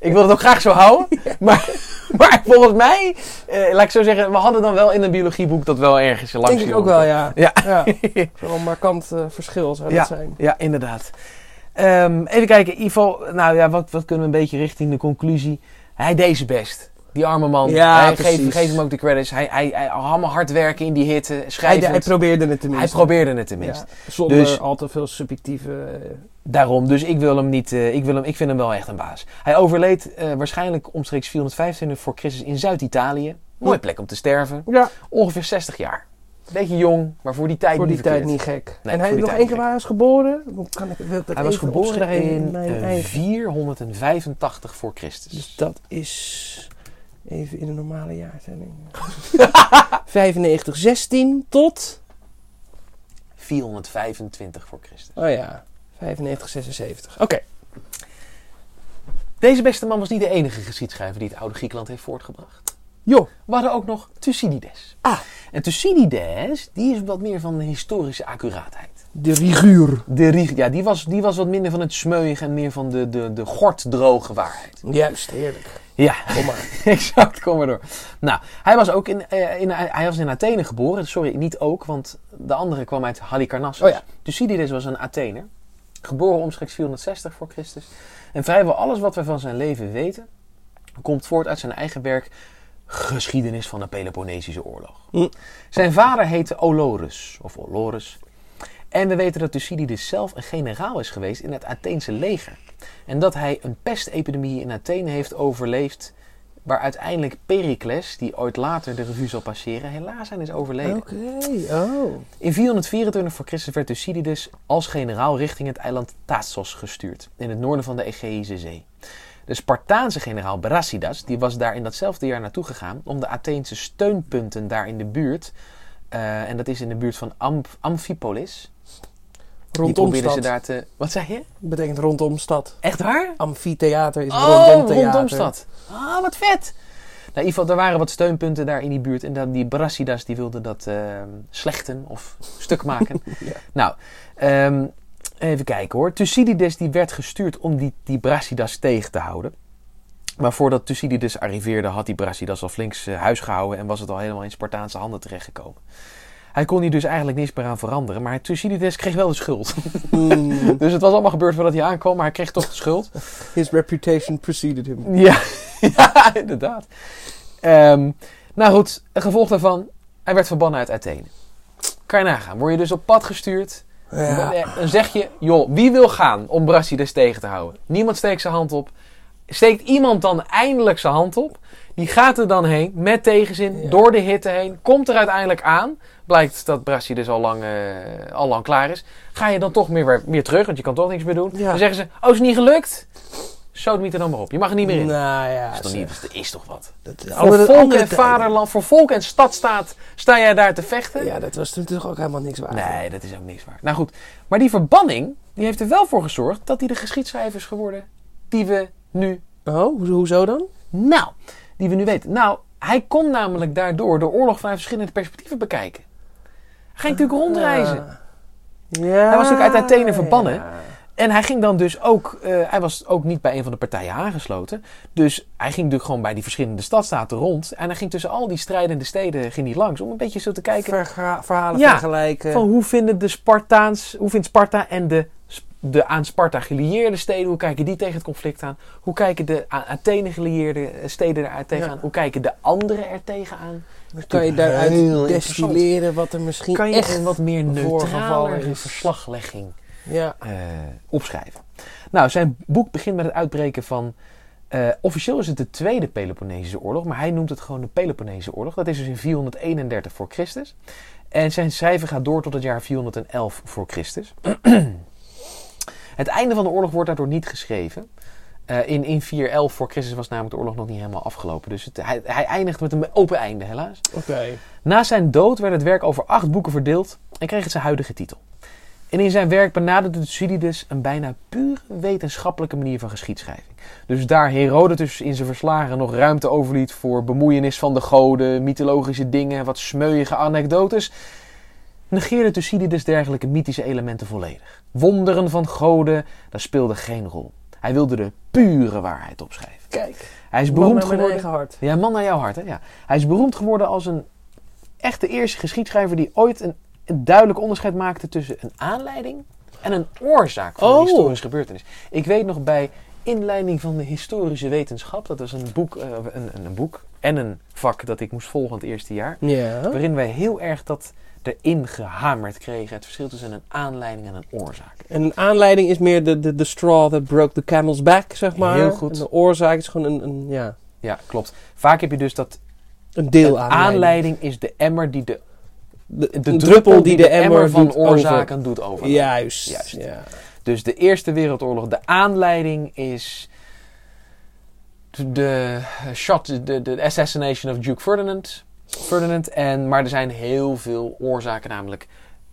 Ik wil het ook graag zo houden. Maar, maar volgens mij, eh, laat ik zo zeggen, we hadden dan wel in een biologieboek dat wel ergens langs Denk ik ook wel, ja. Ja. ja. Een markant eh, verschil zou Ja. dat zijn. Ja, inderdaad. Ehm, even kijken, geval, nou ja, wat, wat kunnen we een beetje richting de conclusie? Hij deed zijn best. Die arme man. Ja, hij, geef, hem ook de credits. Hij, hij, hij allemaal hard werken in die hitte, Hij, schrijven. hij probeerde het tenminste. Hij probeerde het tenminste. Ja, zonder Dus- al te veel subjectieve... eh, Daarom, dus ik wil hem niet, eh, ik, wil hem, ik vind hem wel echt een baas. Hij overleed eh, waarschijnlijk omstreeks 425 voor Christus in Zuid-Italië. Mooie plek om te sterven. ja, Ongeveer 60 jaar. Beetje jong, maar voor die tijd voor die niet tijd verkeerd. niet gek. Nee, en hij die nog één keer hij is geboren? Kan ik, wil ik dat Hij was geboren in eigen. 485 voor Christus. Dus dat is even in een normale jaartelling. 95, 16 tot... 425 voor Christus. Oh ja, 95, 76. Oké. Deze beste man was niet de enige geschiedschrijver die het oude Griekenland heeft voortgebracht. Joh. We hadden ook nog Thucydides. Ah. En Thucydides, die is wat meer van de historische accuraatheid. De riguur. De, ja, die, was, die was wat minder van het smeuïge en meer van de, de, de gorddroge waarheid. Juist, heerlijk. Ja, Kom maar. exact, kom maar door. Nou, hij was ook in, eh, in, hij was in Athene geboren. Sorry, niet ook, want de andere kwam uit Halicarnassus. Oh ja. Thucydides was een Athener. Geboren omstreeks 460 voor Christus. En vrijwel alles wat we van zijn leven weten... komt voort uit zijn eigen werk... Geschiedenis van de Peloponnesische oorlog. Hm. Zijn vader heette Olorus, of Olorus. En we weten dat Thucydides zelf een generaal is geweest in het Atheense leger. En dat hij een pestepidemie in Athene heeft overleefd... waar uiteindelijk Pericles, die ooit later de revue zal passeren... helaas aan is overleden. Oké, oh. In 424 voor Christus werd Thucydides als generaal richting het eiland Thassos gestuurd, in het noorden van de Egeïsche Zee. De Spartaanse generaal Brasidas die was daar in datzelfde jaar naartoe gegaan om de Atheense steunpunten daar in de buurt, eh, en dat is in de buurt van Amph- Amphipolis, die Rondom ze stad. daar te... Wat zeg je? Betekent rondom stad. Echt waar? Amfitheater is Oh, rondom theater. rondom stad. Ah, wat vet! Nou, in ieder geval, er waren wat steunpunten daar in die buurt. En dan die Brassidas die wilde dat eh, slechten of stuk maken. Ja. Nou, ehm, even kijken hoor. Thucydides die werd gestuurd om die, die Brassidas tegen te houden. Maar voordat Thucydides arriveerde had die Brassidas al flinks eh, huis gehouden... en was het al helemaal in Spartaanse handen terechtgekomen. Hij kon hier dus eigenlijk niks meer aan veranderen. Maar Thucydides kreeg wel de schuld. Mm, dus het was allemaal gebeurd voordat hij aankwam, maar hij kreeg toch de schuld. his reputation preceded him. Ja, ja inderdaad. Ehm, nou goed, een gevolg daarvan, hij werd verbannen uit Athene. Kan je nagaan, word je dus op pad gestuurd. Ja. Dan zeg je, joh, wie wil gaan om Brassides tegen te houden? Niemand steekt zijn hand op. Steekt iemand dan eindelijk zijn hand op? Die gaat er dan heen, met tegenzin, Ja. door de hitte heen. Komt er uiteindelijk aan. Blijkt dat Brassides al lang, eh, al lang klaar is. Ga je dan toch meer, weer- meer terug, want je kan toch niks meer doen. Ja. Dan zeggen ze, oh, is het niet gelukt? Sodemiet er dan maar op. Je mag er niet meer in. Nou ja, Dat is toch zeg. niet, dat is toch wat? Dat, Voor andere- volk en tijden. vaderland, voor volk en stadstaat sta jij daar te vechten? Ja, dat was toch ook helemaal niks waard. Nee, dat is ook niks waard. Nou goed, maar die verbanning, die heeft er wel voor gezorgd dat hij de geschiedschrijver is geworden die we nu, Oh, ho- hoezo dan? nou, die we nu weten. Nou, hij kon namelijk daardoor de oorlog vanuit verschillende perspectieven bekijken. Hij ging natuurlijk rondreizen. Ja. Hij was natuurlijk uit Athene verbannen. ja. En hij ging dan dus ook, eh, hij was ook niet bij een van de partijen aangesloten. Dus hij ging natuurlijk gewoon bij die verschillende stadstaten rond. En hij ging tussen al die strijdende steden ging hij langs om een beetje zo te kijken Verga- verhalen Ja, vergelijken. van hoe vinden de Spartaans, hoe vindt Sparta en de, de aan Sparta gelieerde steden, hoe kijken die tegen het conflict aan? Hoe kijken de aan Athene gelieerde steden eruit tegenaan? Ja. Hoe kijken de anderen er tegenaan? Dan kan je daaruit destilleren wat er misschien Kan je echt... een wat meer neutrale is. verslaglegging Ja. eh, opschrijven. Nou, zijn boek begint met het uitbreken van. eh, officieel is het de Tweede Peloponnesische Oorlog, maar hij noemt het gewoon de Peloponnesische Oorlog. Dat is dus in 431 voor Christus. En zijn schrijven gaat door tot het jaar 411 voor Christus. het einde van de oorlog wordt daardoor niet geschreven. Eh, in, in 411 voor Christus was namelijk de oorlog nog niet helemaal afgelopen. Dus het, hij, hij eindigt met een open einde, helaas. Oké. Na zijn dood werd het werk over acht boeken verdeeld en kreeg het zijn huidige titel. En in zijn werk benaderde Thucydides een bijna puur wetenschappelijke manier van geschiedschrijving. Dus daar Herodotus in zijn verslagen nog ruimte overliet voor bemoeienis van de goden, mythologische dingen, wat smeuïge anekdotes, negeerde Thucydides dergelijke mythische elementen volledig. Wonderen van goden, dat speelde geen rol. Hij wilde de pure waarheid opschrijven. Kijk. Hij is man beroemd geworden. eigen hart. Ja, man naar jouw hart, hè? Ja. Hij is beroemd geworden als een echte eerste geschiedschrijver die ooit een, een duidelijk onderscheid maakte tussen een aanleiding en een oorzaak van Oh. een historische gebeurtenis. Ik weet nog bij inleiding van de historische wetenschap, dat was een boek, eh, een, een, boek en een vak dat ik moest volgen het eerste jaar, Ja. waarin wij heel erg dat erin gehamerd kregen, het verschil tussen een aanleiding en een oorzaak. En een aanleiding is meer de, de, de straw that broke the camel's back, zeg maar. Heel goed. En de oorzaak is gewoon een, een, ja, Ja, klopt. Vaak heb je dus dat een deel een aanleiding is de emmer die de, De, druppel die de emmer van oorzaken doet over. over. Juist. Juist. Ja. Dus de Eerste Wereldoorlog, de aanleiding is de shot, de, de assassination of Duke Ferdinand. Ferdinand en, maar er zijn heel veel oorzaken, namelijk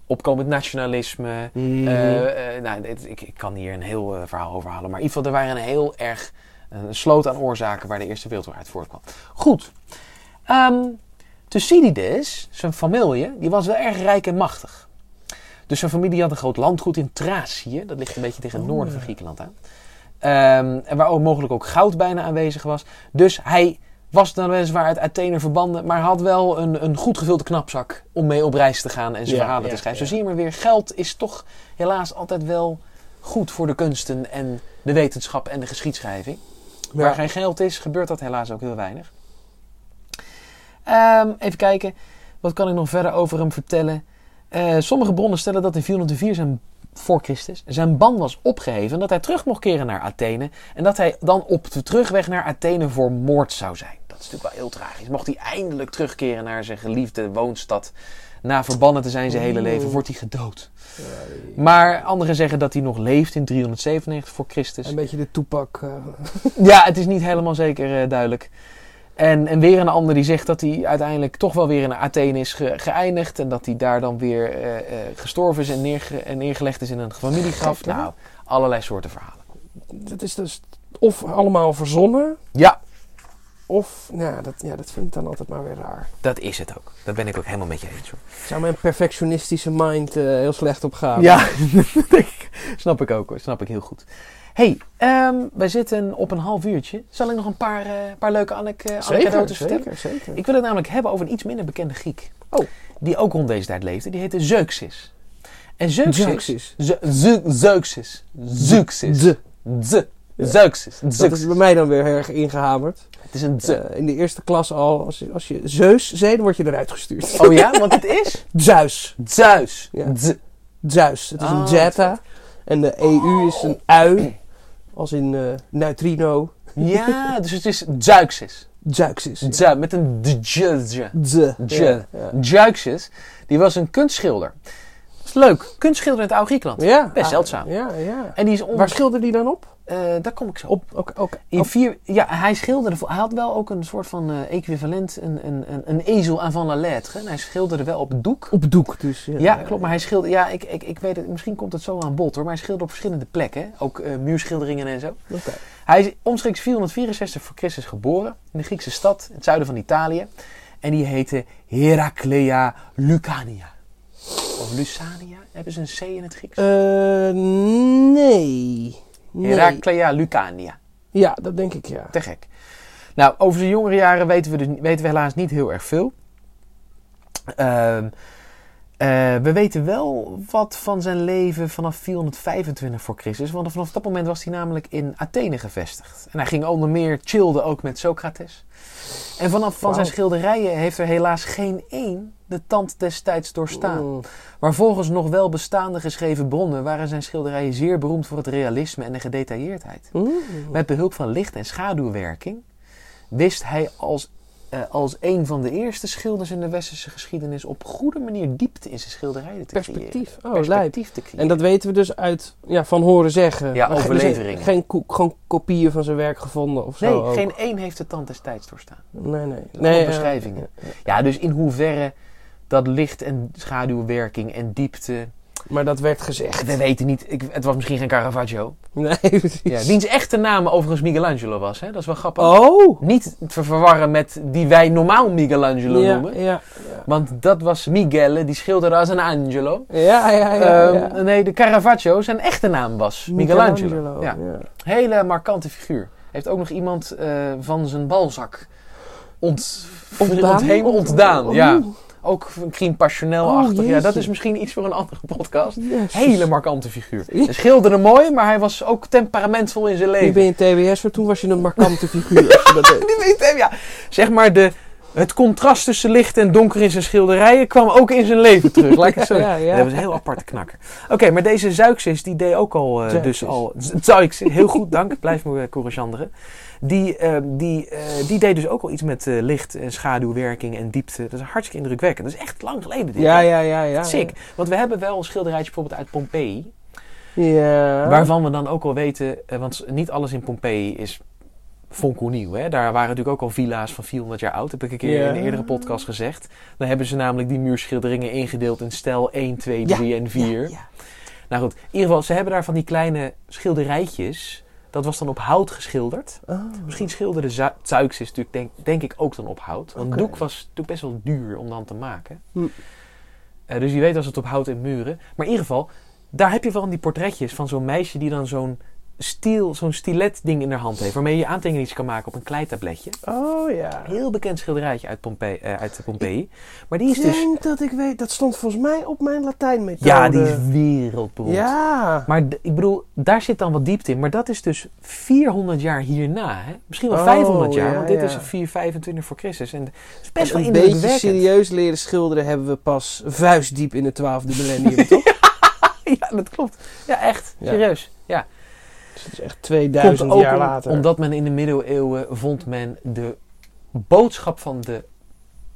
opkomend nationalisme. Mhm. eh, eh, nou, ik, ik kan hier een heel eh, verhaal over halen, maar in ieder geval, er waren een heel erg een sloot aan oorzaken waar de Eerste Wereldoorlog uit voortkwam. Goed. Ehm Thucydides, zijn familie, die was wel erg rijk en machtig. Dus zijn familie had een groot landgoed in Thracië. Dat ligt een beetje tegen het Oh, noorden van. Griekenland aan. Ehm, en waar ook mogelijk ook goud bijna aanwezig was. Dus hij was dan weliswaar uit Athene verbannen, maar had wel een, een goed gevulde knapzak om mee op reis te gaan en zijn Ja, verhalen ja, te schrijven. Zo zie je maar weer, geld is toch helaas altijd wel goed voor de kunsten en de wetenschap en de geschiedschrijving. Waar geen geld is, gebeurt dat helaas ook heel weinig. Ehm, even kijken, wat kan ik nog verder over hem vertellen? Eh, sommige bronnen stellen dat in 404 zijn, voor Christus zijn ban was opgeheven en dat hij terug mocht keren naar Athene. En dat hij dan op de terugweg naar Athene voor moord zou zijn. Is natuurlijk wel heel tragisch. Mocht hij eindelijk terugkeren naar zijn geliefde woonstad. Na verbannen te zijn zijn hele leven, wordt hij gedood. Maar anderen zeggen dat hij nog leeft in 397 voor Christus. Een beetje de toepak. eh, Ja, het is niet helemaal zeker eh, duidelijk. En, en weer een ander die zegt dat hij uiteindelijk toch wel weer in Athene is ge- geëindigd. En dat hij daar dan weer eh, gestorven is en, neerge- en neergelegd is in een familiegraf. Nou, allerlei soorten verhalen. dat is dus of allemaal verzonnen, Ja, of ja dat, ja, dat vind ik dan altijd maar weer raar. dat is het ook. Daar ben ik ook helemaal met je eens hoor. Zou mijn perfectionistische mind eh, heel slecht op gaan? Ja, snap ik ook hoor. Snap ik heel goed. hey, ehm, wij zitten op een half uurtje. Zal ik nog een paar, eh, paar leuke anek eh, zeker, anekdotes vertellen? zeker, zeker. Ik wil het namelijk hebben over een iets minder bekende Griek. Oh. Die ook rond deze tijd leefde. Die heette Zeuxis. En Zeuxis... Zeuxis. Ze- Ze- Zeuxis. Zeuxis. De. Ze. Ja. Zeuxis. Dat is bij mij dan weer erg ingehamerd. Het is een. Eh, in de eerste klas al, als je, als je Zeus zei, dan word je eruit gestuurd. Oh ja, want het is Zeus. Zeus. Ja. Ze. Zeus. Het is Ah, een zeta. En de EU is een ui. Als in eh, neutrino. Ja, dus het is Zeuxis. Zeuxis. Ze. Met een. Zeuxis, die was een kunstschilder. Dat is leuk. Kunstschilder in het oude Griekenland. Ja. Best Ah, zeldzaam. Ja, ja. En die is. Waar schilderde die dan op? Eh, daar kom ik zo. Op, ook, ook, In op, vier, ja, hij schilderde. Hij had wel ook een soort van eh, equivalent, een, een, een, een ezel aan van la lettre. En hij schilderde wel op doek. op doek dus. Ja, Ja, klopt. Maar hij schilderde. Ja, ik, ik, ik weet het. Misschien komt het zo aan bod hoor. Maar hij schilderde op verschillende plekken. hè. Ook eh, muurschilderingen en zo. Oké. Hij is omstreeks 464 voor Christus geboren. In de Griekse stad. In het zuiden van Italië. En die heette Heraclea Lucania. Of Lucania. Hebben ze een C in het Grieks? Nee. Nee. Heraclea Lucania. Ja, dat denk ik ja. Te gek. Nou, over zijn jongere jaren weten we, dus, weten we helaas niet heel erg veel. Ehm, eh, we weten wel wat van zijn leven vanaf 425 voor Christus. Want vanaf dat moment was hij namelijk in Athene gevestigd. En hij ging onder meer, chillde ook met Socrates. En vanaf van zijn schilderijen heeft er helaas geen één de tand destijds doorstaan. Maar volgens nog wel bestaande geschreven bronnen waren zijn schilderijen zeer beroemd voor het realisme en de gedetailleerdheid. Met behulp van licht- en schaduwwerking wist hij als, als een van de eerste schilders in de westerse geschiedenis op goede manier diepte in zijn schilderijen te creëren. Perspectief. Oh, lijp. Perspectief te creëren. En dat weten we dus uit ja, van horen zeggen. Ja, dus Geen ko- gewoon kopieën van zijn werk gevonden of zo. nee, ook. geen één heeft de tand destijds doorstaan. Nee, nee. nee beschrijvingen. eh, Ja, dus in hoeverre dat licht- en schaduwwerking en diepte... maar dat werd gezegd. We weten niet, ik, het was misschien geen Caravaggio. Nee, precies. Ja, wiens echte naam overigens Michelangelo was, hè? dat is wel grappig. Oh! Niet te verwarren met die wij normaal Michelangelo Ja, noemen. ja, Want dat was Miguel, die schilderde als een angelo. ja. Ja, ja, ja. ja. Ehm, nee, de Caravaggio, zijn echte naam was Michelangelo. Ja. ja. Hele markante figuur. Heeft ook nog iemand eh, van zijn balzak ont, Ontdaan? ontheem- ontdaan. Ja. Ook een crime passionnel-achtig. Oh, ja, dat is misschien iets voor een andere podcast. Jezus. Hele markante figuur. Hij schilderde mooi, maar hij was ook temperamentvol in zijn Nu leven. ben je TBS, maar toen was je een markante figuur. Als je dat deed. Die weet hem, ja. Zeg maar, de, het contrast tussen licht en donker in zijn schilderijen kwam ook in zijn leven terug. Laat ik het zo Ja, ja. Dat was een heel aparte knakker. Oké, maar deze Zuixis, die deed ook al, eh, dus al... Zuixis, heel goed, dank. Blijf me corriganderen. Die, eh, die, eh, die deed dus ook al iets met eh, licht en schaduwwerking en diepte. Dat is hartstikke indrukwekkend. Dat is echt lang geleden dit. Ja, ja, ja, ja. Sick. Want we hebben wel een schilderijtje bijvoorbeeld uit Pompeii. Ja. Waarvan we dan ook al weten, eh, want niet alles in Pompeii is fonkelnieuw. Hè? Daar waren natuurlijk ook al villa's van 400 jaar oud. Heb ik een keer in een eerdere podcast gezegd. Dan hebben ze namelijk die muurschilderingen ingedeeld in stijl 1, 2, Ja, 3 en 4. Ja, ja. Nou goed, in ieder geval, ze hebben daar van die kleine schilderijtjes Dat was dan op hout geschilderd. Oh. Misschien schilderde Zu- Zeuxis natuurlijk denk, denk ik ook dan op hout. Want doek was natuurlijk best wel duur om dan te maken. Hm. Eh, dus wie weet was het op hout en muren. Maar in ieder geval, daar heb je wel die portretjes van zo'n meisje die dan zo'n stiel, zo'n stilet ding in haar hand heeft. Waarmee je aantekeningen kan maken op een kleitabletje. Oh ja. Heel bekend schilderijtje uit, Pompeii. eh, uit Pompeii. Maar die Ik is dus... denk dat ik weet, dat stond volgens mij op mijn Latijnmethode. Ja, die is wereldberoemd. Ja. Maar ik bedoel, daar zit dan wat diepte in. Maar dat is dus 400 jaar hierna. Hè? Misschien wel Oh, 500 jaar. ja, want dit ja. is 425 voor Christus. En het is best wel een beetje serieus leren schilderen hebben we pas vuistdiep in het twaalfde millennium, toch? Ja, dat klopt. Ja, echt. Serieus. Ja. Dus het is echt Komt 2000 ook jaar om- later. omdat men in de middeleeuwen vond men de boodschap van de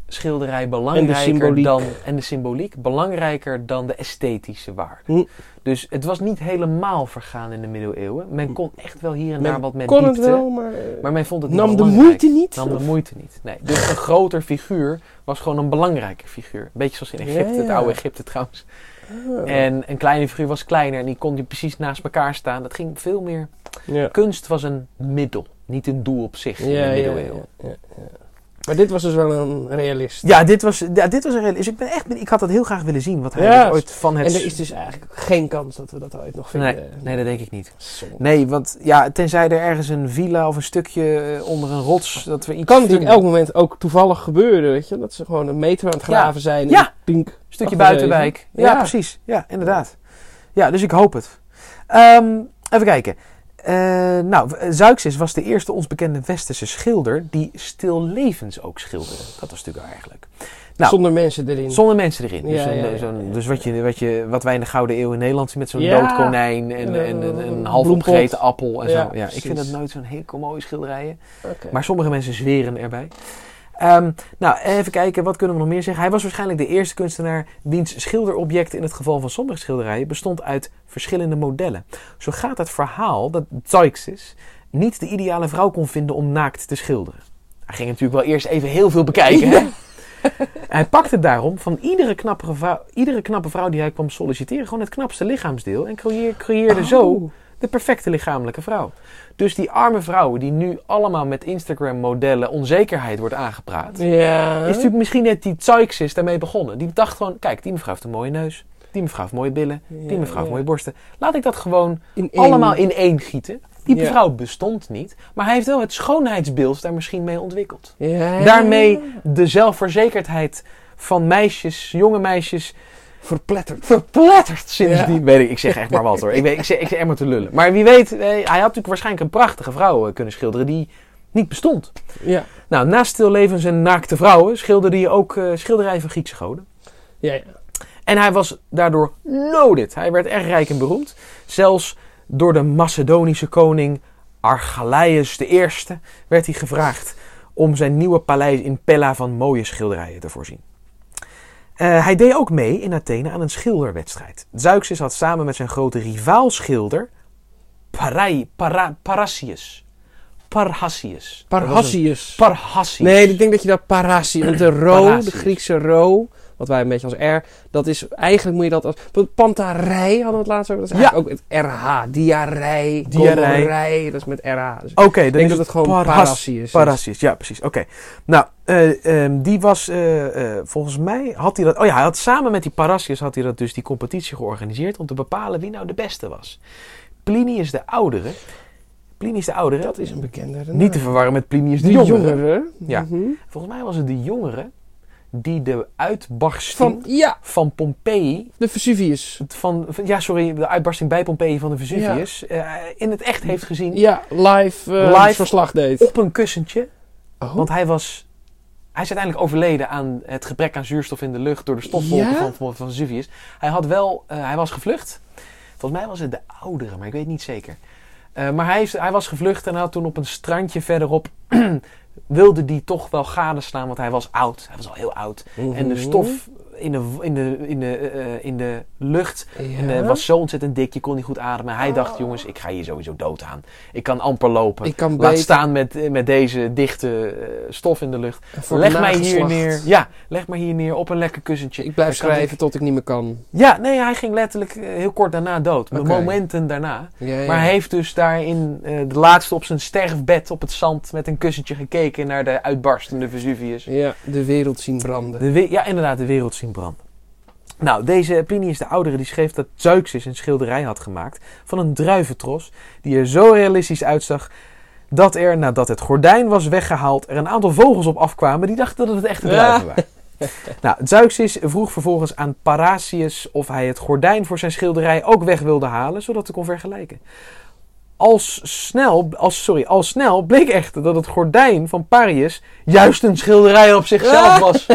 schilderij belangrijker symboliek. dan en de symboliek belangrijker dan de esthetische waarde. Hm. Dus het was niet helemaal vergaan in de middeleeuwen. Men kon echt wel hier en Men daar wat met kon diepte. het wel, maar, eh, Maar men vond het niet nam de moeite niet. Nam de moeite niet. Nee. Dus een groter figuur was gewoon een belangrijke figuur. Een beetje zoals in Egypte, Ja, het oude Egypte trouwens. En een kleine figuur was kleiner en die kon je precies naast elkaar staan. Dat ging veel meer. ja. Kunst was een middel, niet een doel op zich in de middeleeuwen. ja, ja. Maar dit was dus wel een realist. Ja, dit was, ja, dit was een reële- Dus ik ben echt, ik had dat heel graag willen zien. Wat hij Ja, dus ooit van het. En er is dus eigenlijk geen kans dat we dat ooit nog vinden. nee, nee, dat denk ik niet. Nee, want ja, tenzij er ergens een villa of een stukje eh, onder een rots dat we iets kan natuurlijk vinden. elk moment ook toevallig gebeuren, weet je. Dat ze gewoon een meter aan het graven zijn. Ja. en Pink. Een stukje buitenwijk. Ja. precies. Ja, inderdaad. Ja, dus ik hoop het. Ehm, even kijken. Eh nou, Zeuxis was de eerste ons bekende westerse schilder die stillevens ook schilderde. Dat was natuurlijk eigenlijk. Nou, Zonder mensen erin. Zonder mensen erin. Dus, Ja, een- ja, ja, zo'n- ja. dus wat, je, wat, je, wat wij in de Gouden Eeuw in Nederland zien met zo'n dood konijn en, En en, een- en een een half opgegeten appel en zo. Ja, ik vind dat nooit zo'n heel mooie schilderijen. Maar sommige mensen zweren erbij. Ehm, nou, even kijken, wat kunnen we nog meer zeggen? Hij was waarschijnlijk de eerste kunstenaar wiens schilderobject in het geval van sommige schilderijen bestond uit verschillende modellen. Zo gaat het verhaal dat Zeuxis niet de ideale vrouw kon vinden om naakt te schilderen. Hij ging natuurlijk wel eerst even heel veel bekijken. Hè? hij pakte daarom van iedere knappe, vrouw, iedere knappe vrouw die hij kwam solliciteren gewoon het knapste lichaamsdeel en creëer- creëerde zo Oh. De perfecte lichamelijke vrouw. Dus die arme vrouwen die nu allemaal met Instagram-modellen onzekerheid wordt aangepraat. Ja. Is natuurlijk misschien net die Zeuxis daarmee begonnen. Die dacht gewoon, kijk, die mevrouw heeft een mooie neus. Die mevrouw heeft mooie billen. Die mevrouw heeft ja. mooie borsten. Laat ik dat gewoon In één- allemaal in één gieten. Die mevrouw bestond niet. Maar hij heeft wel het schoonheidsbeeld daar misschien mee ontwikkeld. Ja. Daarmee de zelfverzekerdheid van meisjes, jonge meisjes, verpletterd. verpletterd sindsdien. Weet ik, ik zeg echt maar wat hoor. Ik, weet, ik, zeg, ik zeg echt maar te lullen. Maar wie weet, eh, hij had natuurlijk waarschijnlijk een prachtige vrouw eh, kunnen schilderen die niet bestond. Ja. Nou, naast stillevens en naakte vrouwen schilderde hij ook eh schilderijen van Griekse goden. Ja, ja. En hij was daardoor noted. Hij werd erg rijk en beroemd. Zelfs door de Macedonische koning Archelaeus I werd hij gevraagd om zijn nieuwe paleis in Pella van mooie schilderijen te voorzien. Eh, hij deed ook mee in Athene aan een schilderwedstrijd. Zeuxis had samen met zijn grote rivaal-schilder Parai, para, Parasius. Parhassius. Dat was een- Parhassius. Parhassius. Nee, ik denk dat je dat parassi, want de ro, de Griekse ro, wat wij een beetje als R, dat is, eigenlijk moet je dat als, pantarij hadden we het laatst over, dat is Ja. eigenlijk ook het RH, Diarrei. gonorrei, dat is met RH. Dus Oké, ik denk dat het gewoon parassi is. Parasius, ja, precies. Oké. Nou, eh, ehm, die was, eh, eh, volgens mij had hij dat. Oh ja, hij had samen met die Parasius had hij dat dus die competitie georganiseerd om te bepalen wie nou de beste was. Plinius de oudere. Plinius de oudere. Dat is een bekende niet te verwarren met Plinius de, de jongere. jongere. Ja. Mhm. Volgens mij was het de jongere die de uitbarsting Van, ja, van, Pompeii. de Vesuvius. Van, van- ja, sorry, de uitbarsting bij Pompeii van de Vesuvius. eh, in het echt heeft gezien. Ja, live, eh, Live. verslag deed. Op een kussentje. Oh. Want hij was. Hij is uiteindelijk overleden aan het gebrek aan zuurstof in de lucht door de stofwolken Ja? van, van, Vesuvius. Hij had wel, eh, hij was gevlucht. Volgens mij was het de oudere, maar ik weet niet zeker. Maar hij, is, hij was gevlucht en had toen op een strandje verderop wilde die toch wel gadeslaan, want hij was oud. Hij was al heel oud. En de Mhm. stof in de, in de, in de, eh, in de lucht. En eh, was zo ontzettend dik, je kon niet goed ademen. Hij dacht, Oh. jongens, ik ga hier sowieso dood aan. Ik kan amper lopen. Ik kan Laat beter staan met, eh, met deze dichte eh, stof in de lucht. leg mij hier neer. Ja, leg mij hier neer op een lekker kussentje. Ik blijf Dan schrijven tot ik niet meer kan. Ja, nee, hij ging letterlijk eh, heel kort daarna dood. Momenten daarna. Ja, ja. Maar hij heeft dus daarin eh, de laatste op zijn sterfbed op het zand met een kussentje gekeken naar de uitbarstende Vesuvius. Ja, de wereld zien branden. De we- ja, inderdaad, de wereld zien branden. Nou, deze Plinius de Oudere die schreef dat Zeuxis een schilderij had gemaakt van een druiventros die er zo realistisch uitzag dat er, nadat het gordijn was weggehaald, er een aantal vogels op afkwamen die dachten dat het echte druiven waren. nou, Zeuxis vroeg vervolgens aan Parasius of hij het gordijn voor zijn schilderij ook weg wilde halen, zodat hij kon vergelijken. Als snel, als, sorry, al snel bleek echter dat het gordijn van Parius juist een schilderij op zichzelf was.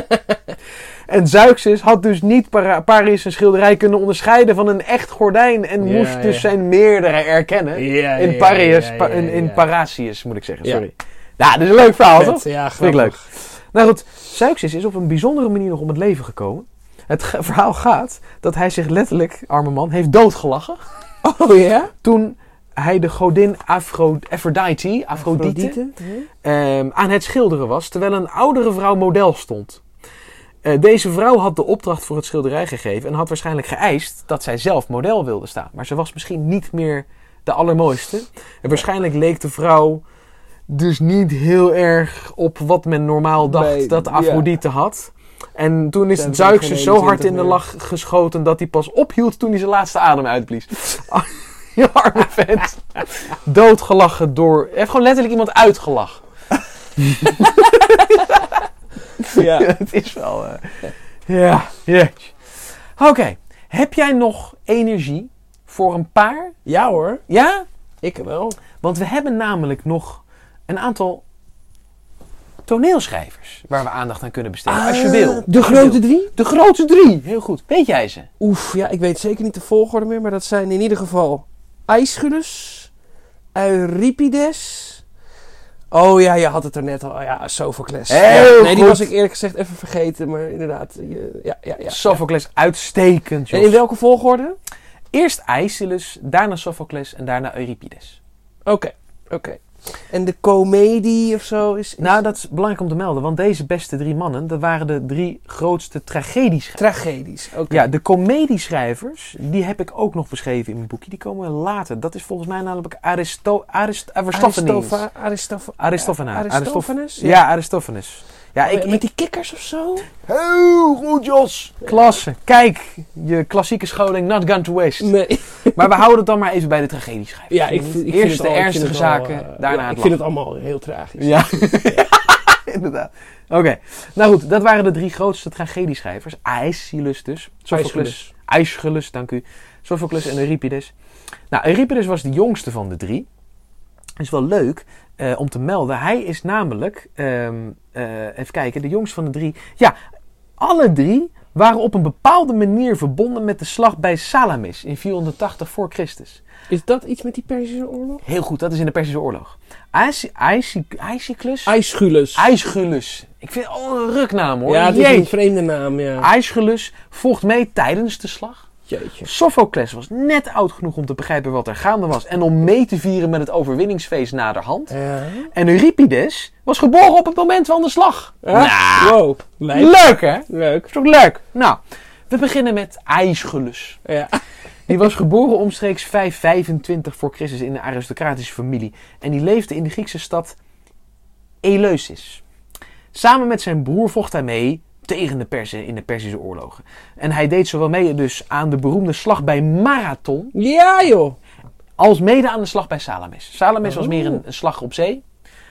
En Zeuxis had dus niet Parius een schilderij kunnen onderscheiden van een echt gordijn. En Ja, moest dus ja. zijn meerdere erkennen. Ja, in ja, Parius, ja, pa- ja, in. Parasius moet ik zeggen, sorry. Ja, dit is een leuk verhaal, Vet, toch? Ja, Vind ik grappig. Nou goed, Zeuxis is op een bijzondere manier nog om het leven gekomen. Het ge- verhaal gaat dat hij zich letterlijk, arme man, heeft doodgelachen. Oh ja? Toen hij de godin Afro, Aphrodite, Afrodite, ehm, aan het schilderen was, terwijl een oudere vrouw model stond. Eh, deze vrouw had de opdracht voor het schilderij gegeven en had waarschijnlijk geëist dat zij zelf model wilde staan. Maar ze was misschien niet meer de allermooiste. En waarschijnlijk leek de vrouw dus niet heel erg op wat men normaal dacht dat ja. Afrodite had. En toen is het zo hard 21 in de lach geschoten dat hij pas ophield toen hij zijn laatste adem uitblies. Je arme vent. Doodgelachen door... Hij heeft gewoon letterlijk iemand uitgelachen. Ja. het is wel... eh, ja, jeetje. Oké. Heb jij nog energie voor een paar? ja hoor, Ja? ik wel. Want we hebben namelijk nog een aantal toneelschrijvers waar we aandacht aan kunnen besteden. als je wil. Ah, De Als je grote wil. drie? De grote drie. Heel goed. Weet jij ze? Oef, ja, ik weet zeker niet de volgorde meer, maar dat zijn in ieder geval Aeschylus, Euripides. Oh ja, je had het er net al. Ja, Sophocles. Heel Ja, nee, die was ik eerlijk gezegd even vergeten, maar inderdaad. je- ja, ja, ja. Sophocles, uitstekend. En in welke volgorde? Eerst Aeschylus, daarna Sophocles en daarna Euripides. Oké, oké. En de comedie of zo is... is Nou, dat is belangrijk om te melden, want deze beste drie mannen, dat waren de drie grootste tragedieschrijvers. tragedisch. Oké. Ja, de comedieschrijvers, die heb ik ook nog beschreven in mijn boekje. Die komen later. Dat is volgens mij namelijk Aristo, Arist, Aristophanes. Aristofa- Aristophanes. Aristophanes? Ja, Aristophanes. Ja, ik, met die kikkers of zo? heel goed, Jos. Klasse. Kijk, je klassieke scholing not gone to waste. Nee. Maar we houden het dan maar even bij de tragedieschrijvers. Ja, ik, vind- ik Eerst vind de al- ernstige al, zaken, eh, daarna ja, Ik vind het allemaal heel tragisch. Ja, inderdaad. Oké, nou goed, dat waren de drie grootste tragedieschrijvers. Aeschylus dus, Sophocles, Aeschylus. Aeschylus, dank u, Sophocles en Euripides. Nou, Euripides was de jongste van de drie. is wel leuk eh, om te melden. Hij is namelijk, ehm, eh, even kijken, de jongste van de drie. Ja, alle drie waren op een bepaalde manier verbonden met de slag bij Salamis in 480 voor Christus. Is dat iets met die Perzische oorlog? Heel goed, dat is in de Perzische oorlog. Aesch- Aesch- Aeschylus? Aeschylus. Aeschylus. Ik vind het al een ruknaam hoor. Ja, het is een vreemde naam, ja. Aeschylus vocht mee tijdens de slag. Jeetje. Sophocles was net oud genoeg om te begrijpen wat er gaande was en om mee te vieren met het overwinningsfeest naderhand. Ja. En Euripides was geboren op het moment van de slag. Ah, wow. Leuk hè? Leuk. Is toch leuk? Nou, we beginnen met Aeschylus. Ja. Die was geboren omstreeks 525 voor Christus in een aristocratische familie. En die leefde in de Griekse stad Eleusis. Samen met zijn broer vocht hij mee tegen de Persen in de Perzische oorlogen. En hij deed zowel mee dus aan de beroemde slag bij Marathon, Ja, joh. als mede aan de slag bij Salamis. Salamis was Oh. meer een, een slag op zee.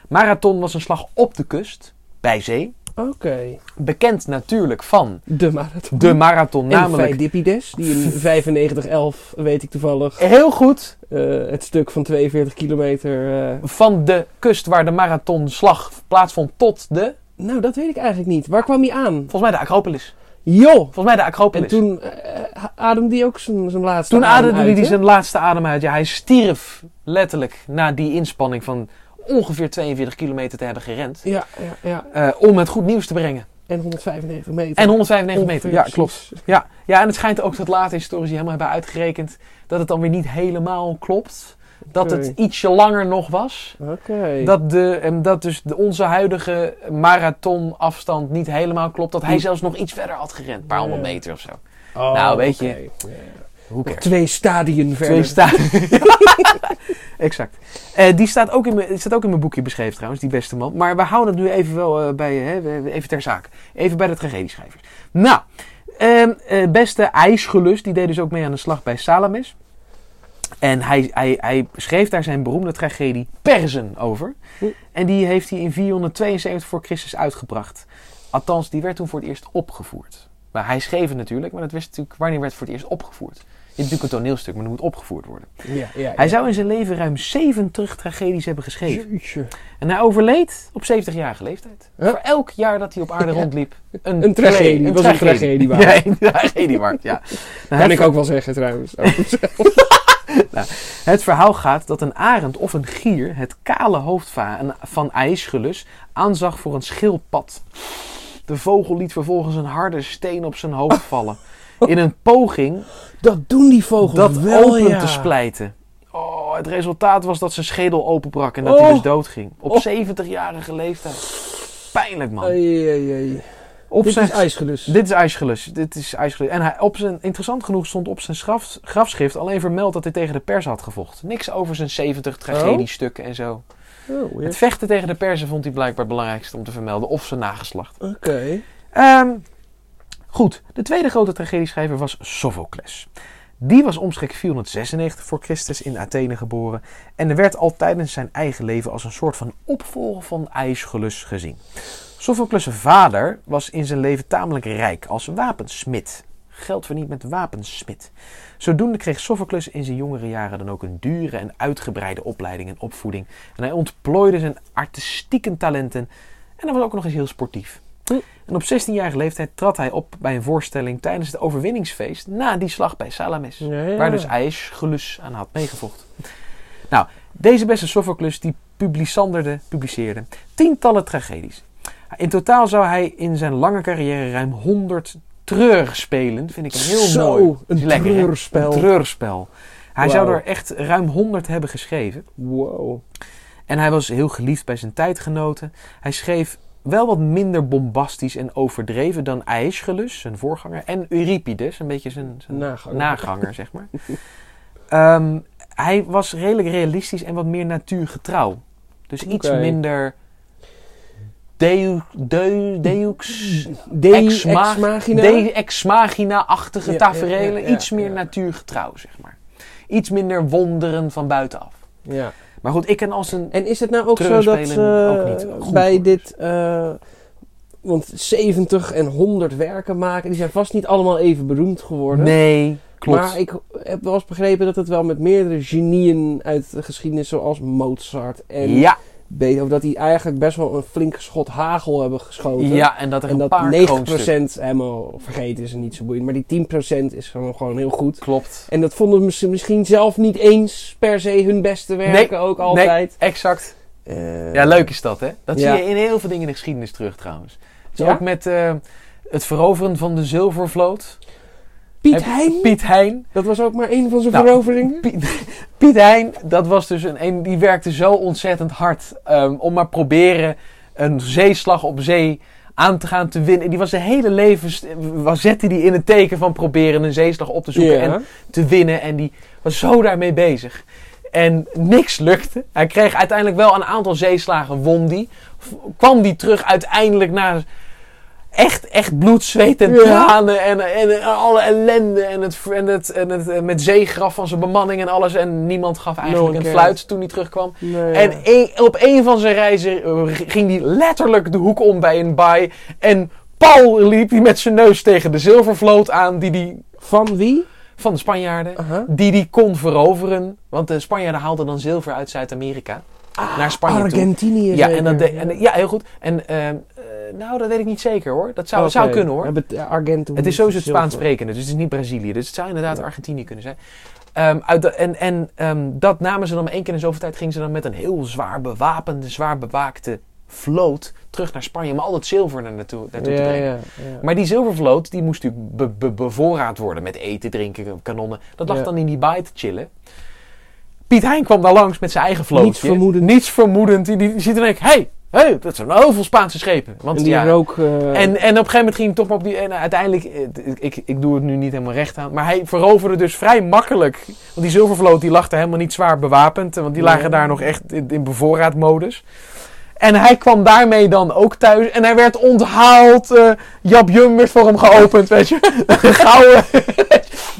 Marathon was een slag op de kust, bij zee. Oké. Bekend natuurlijk van De marathon. de marathon, En namelijk... Feidipides, die in 9511, weet ik toevallig, Heel goed, eh, het stuk van 42 kilometer... eh, van de kust waar de marathonslag plaatsvond tot de, Nou, dat weet ik eigenlijk niet. Waar kwam hij aan? volgens mij de Acropolis. Joh! Volgens mij de Acropolis. En toen eh, ademde hij ook zijn zijn laatste Toen adem ademde uit, hij zijn laatste adem uit. Ja, hij stierf letterlijk na die inspanning van ongeveer 42 kilometer te hebben gerend. Ja, ja, ja. eh, om het goed nieuws te brengen. En 195 meter. En 195 meter, ja, klopt. Ja, ja, en het schijnt ook dat later historici helemaal hebben uitgerekend dat het dan weer niet helemaal klopt. Dat het ietsje langer nog was. Dat, de, en dat dus de, onze huidige marathonafstand niet helemaal klopt. Dat hij zelfs nog iets verder had gerend. Een paar honderd meter of zo. Oh, Nou, weet je? Twee stadien verder. Twee staan. exact. Eh, die staat ook, in mijn, staat ook in mijn boekje beschreven trouwens, die beste man. Maar we houden het nu even wel eh, bij, hè, we- even ter zake. Even bij de tragedieschrijvers. Nou, ehm, eh, beste IJsgelus, die deed dus ook mee aan de slag bij Salamis. En hij, hij, hij schreef daar zijn beroemde tragedie Perzen over. Hm. En die heeft hij in 472 voor Christus uitgebracht. Althans, die werd toen voor het eerst opgevoerd. Maar hij schreef het natuurlijk, maar dat wist natuurlijk wanneer werd het voor het eerst opgevoerd. Je hebt natuurlijk een toneelstuk, maar dat moet opgevoerd worden. Ja, ja, Hij zou in zijn leven ruim 70 tragedies hebben geschreven. Jeetje. En hij overleed op 70-jarige leeftijd. Huh? Voor elk jaar dat hij op aarde rondliep. Een tragedie. Was een tragedie waard. Ja, een tragedie waard, ja. Nou, Kan het, ik ook wel zeggen trouwens. het verhaal gaat dat een arend of een gier het kale hoofd va- van IJsgelus aanzag voor een schildpad. De vogel liet vervolgens een harde steen op zijn hoofd vallen. In een poging dat doen die vogels dat wel, open ja. te splijten. Oh, het resultaat was dat zijn schedel openbrak en dat Oh. hij dus doodging. Op Oh. 70-jarige leeftijd. Pijnlijk, man. Op Dit zijn, is ijsgelus. dit is ijsgelus. Dit is ijsgelus. En hij, op zijn, interessant genoeg stond op zijn graf, grafschrift alleen vermeld dat hij tegen de pers had gevochten. Niks over zijn 70 tragediestukken en zo. Oh. Het vechten tegen de persen vond hij blijkbaar het belangrijkste om te vermelden. Of zijn nageslacht. Oké. Ehm, goed, de tweede grote tragedieschrijver was Sophocles. Die was omstreeks 496 voor Christus in Athene geboren en er werd al tijdens zijn eigen leven als een soort van opvolger van Aeschylus gezien. Sophocles' vader was in zijn leven tamelijk rijk als wapensmid. Geld verdiend met wapensmid. Zodoende kreeg Sophocles in zijn jongere jaren dan ook een dure en uitgebreide opleiding en opvoeding. En hij ontplooide zijn artistieke talenten en hij was ook nog eens heel sportief. En op 16-jarige leeftijd trad hij op bij een voorstelling tijdens het overwinningsfeest na die slag bij Salamis. Ja, ja. Waar dus Aeschylus aan had meegevochten. Nou, deze beste Sophocles die publicanderde, publiceerde tientallen tragedies. In totaal zou hij in zijn lange carrière ruim 100 treurspelen, vind ik een heel Zo, mooi. een lekker, treurspel. Een treurspel. Hij zou er echt ruim 100 hebben geschreven. Wow. En hij was heel geliefd bij zijn tijdgenoten. Hij schreef wel wat minder bombastisch en overdreven dan Aeschylus, zijn voorganger, en Euripides, een beetje zijn, zijn Naganger. naganger, zeg maar. Ehm, hij was redelijk realistisch en wat meer natuurgetrouw. Dus iets minder deu, deu, deux, De Ex ma- ex de ex machina-achtige Ja, taferelen. ja, ja, ja, iets meer natuurgetrouw, zeg maar. Iets minder wonderen van buitenaf. Ja. Maar goed, ik ken als een En is het nou ook zo dat eh, goed bij dit... eh, want 70 en 100 werken maken, die zijn vast niet allemaal even beroemd geworden. Nee, klopt. Maar ik heb wel eens begrepen dat het wel met meerdere genieën uit de geschiedenis, zoals Mozart en ja, Beethoven, dat die eigenlijk best wel een flink schot hagel hebben geschoten. ja, en dat er En een dat paar 90% kroonstukken- helemaal vergeten is en niet zo boeiend. Maar die 10% is gewoon, gewoon heel goed. Klopt. En dat vonden ze misschien zelf niet eens per se hun beste werken ook altijd. Exact. Eh, Ja, leuk is dat, hè? Dat Ja. zie je in heel veel dingen in de geschiedenis terug, trouwens. Zo Ja? ook met eh, het veroveren van de zilvervloot. Piet Hein, Piet Hein. dat was ook maar één van zijn Nou, veroveringen. Piet, Piet Hein, dat was dus een, een die werkte zo ontzettend hard ehm, om maar proberen een zeeslag op zee aan te gaan te winnen. Die was zijn hele leven, was, zette die in het teken van proberen een zeeslag op te zoeken en te winnen. En die was zo daarmee bezig. En niks lukte. Hij kreeg uiteindelijk wel een aantal zeeslagen, won die. Kwam die terug uiteindelijk naar echt, echt bloed, zweet en Ja. tranen. En, en, alle ellende. En het, en, het, en het eh, met zeegraf van zijn bemanning en alles. En niemand gaf eigenlijk een fluit toen hij terugkwam. Nee, En een- op een van zijn reizen eh, ging hij letterlijk de hoek om bij een baai. En Paul liep hij met zijn neus tegen de zilvervloot aan. Die die, Van wie? van de Spanjaarden die die kon veroveren. Want de Spanjaarden haalden dan zilver uit Zuid-Amerika naar Spanje toe. Argentinië Ja, en dat de- en, ja, heel goed. En ehm, eh, nou, dat weet ik niet zeker hoor. Dat zou, zou kunnen hoor. Ja, Argento Het is sowieso het. Spaans sprekende, dus het is niet Brazilië. Dus het zou inderdaad Ja. Argentinië kunnen zijn. Ehm, uit de- en en ehm, dat namen ze dan één keer in zoveel tijd. Gingen ze dan met een heel zwaar bewapende, zwaar bewaakte vloot terug naar Spanje om al dat zilver naar naartoe, naartoe te brengen. ja, ja. Maar die zilvervloot die moest natuurlijk be- be- bevoorraad worden met eten, drinken, kanonnen. Dat lag dan in die baai te chillen. Piet Hein kwam daar langs met zijn eigen vlootje. Niets vermoedend. Niets vermoedend. Die, die ziet en denkt, hé, hey, hey, dat zijn heel veel Spaanse schepen. Want En die ja, rook... eh, en, en op een gegeven moment ging hij toch maar op die... En uiteindelijk, eh, ik, ik doe het nu niet helemaal recht aan. Maar hij veroverde dus vrij makkelijk. Want die zilvervloot die lag er helemaal niet zwaar bewapend. Want die lagen Ja. daar nog echt in, in bevoorraadmodus. En hij kwam daarmee dan ook thuis. En hij werd onthaald. eh Jap Jum werd voor hem geopend, weet je. Gouden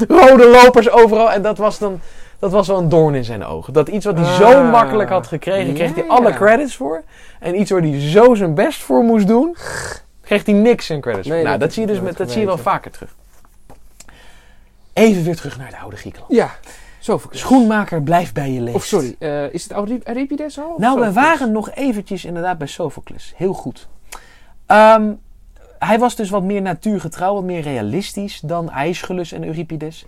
rode lopers overal. En dat was dan... Dat was wel een doorn in zijn ogen. Dat iets wat hij zo Ah. makkelijk had gekregen, kreeg hij alle credits voor. En iets waar hij zo zijn best voor moest doen, kreeg hij niks en credits Nee, voor. Nou, dat dat, zie je dus met, dat zie je wel vaker terug. Even weer terug naar de oude Griekenland. Ja, Sophocles. Schoenmaker blijft bij je leven. Of sorry, eh, is het Euri- Euripides al? Nou, we waren nog eventjes inderdaad bij Sophocles. Heel goed. Ehm, hij was dus wat meer natuurgetrouw, wat meer realistisch dan Aeschylus en Euripides.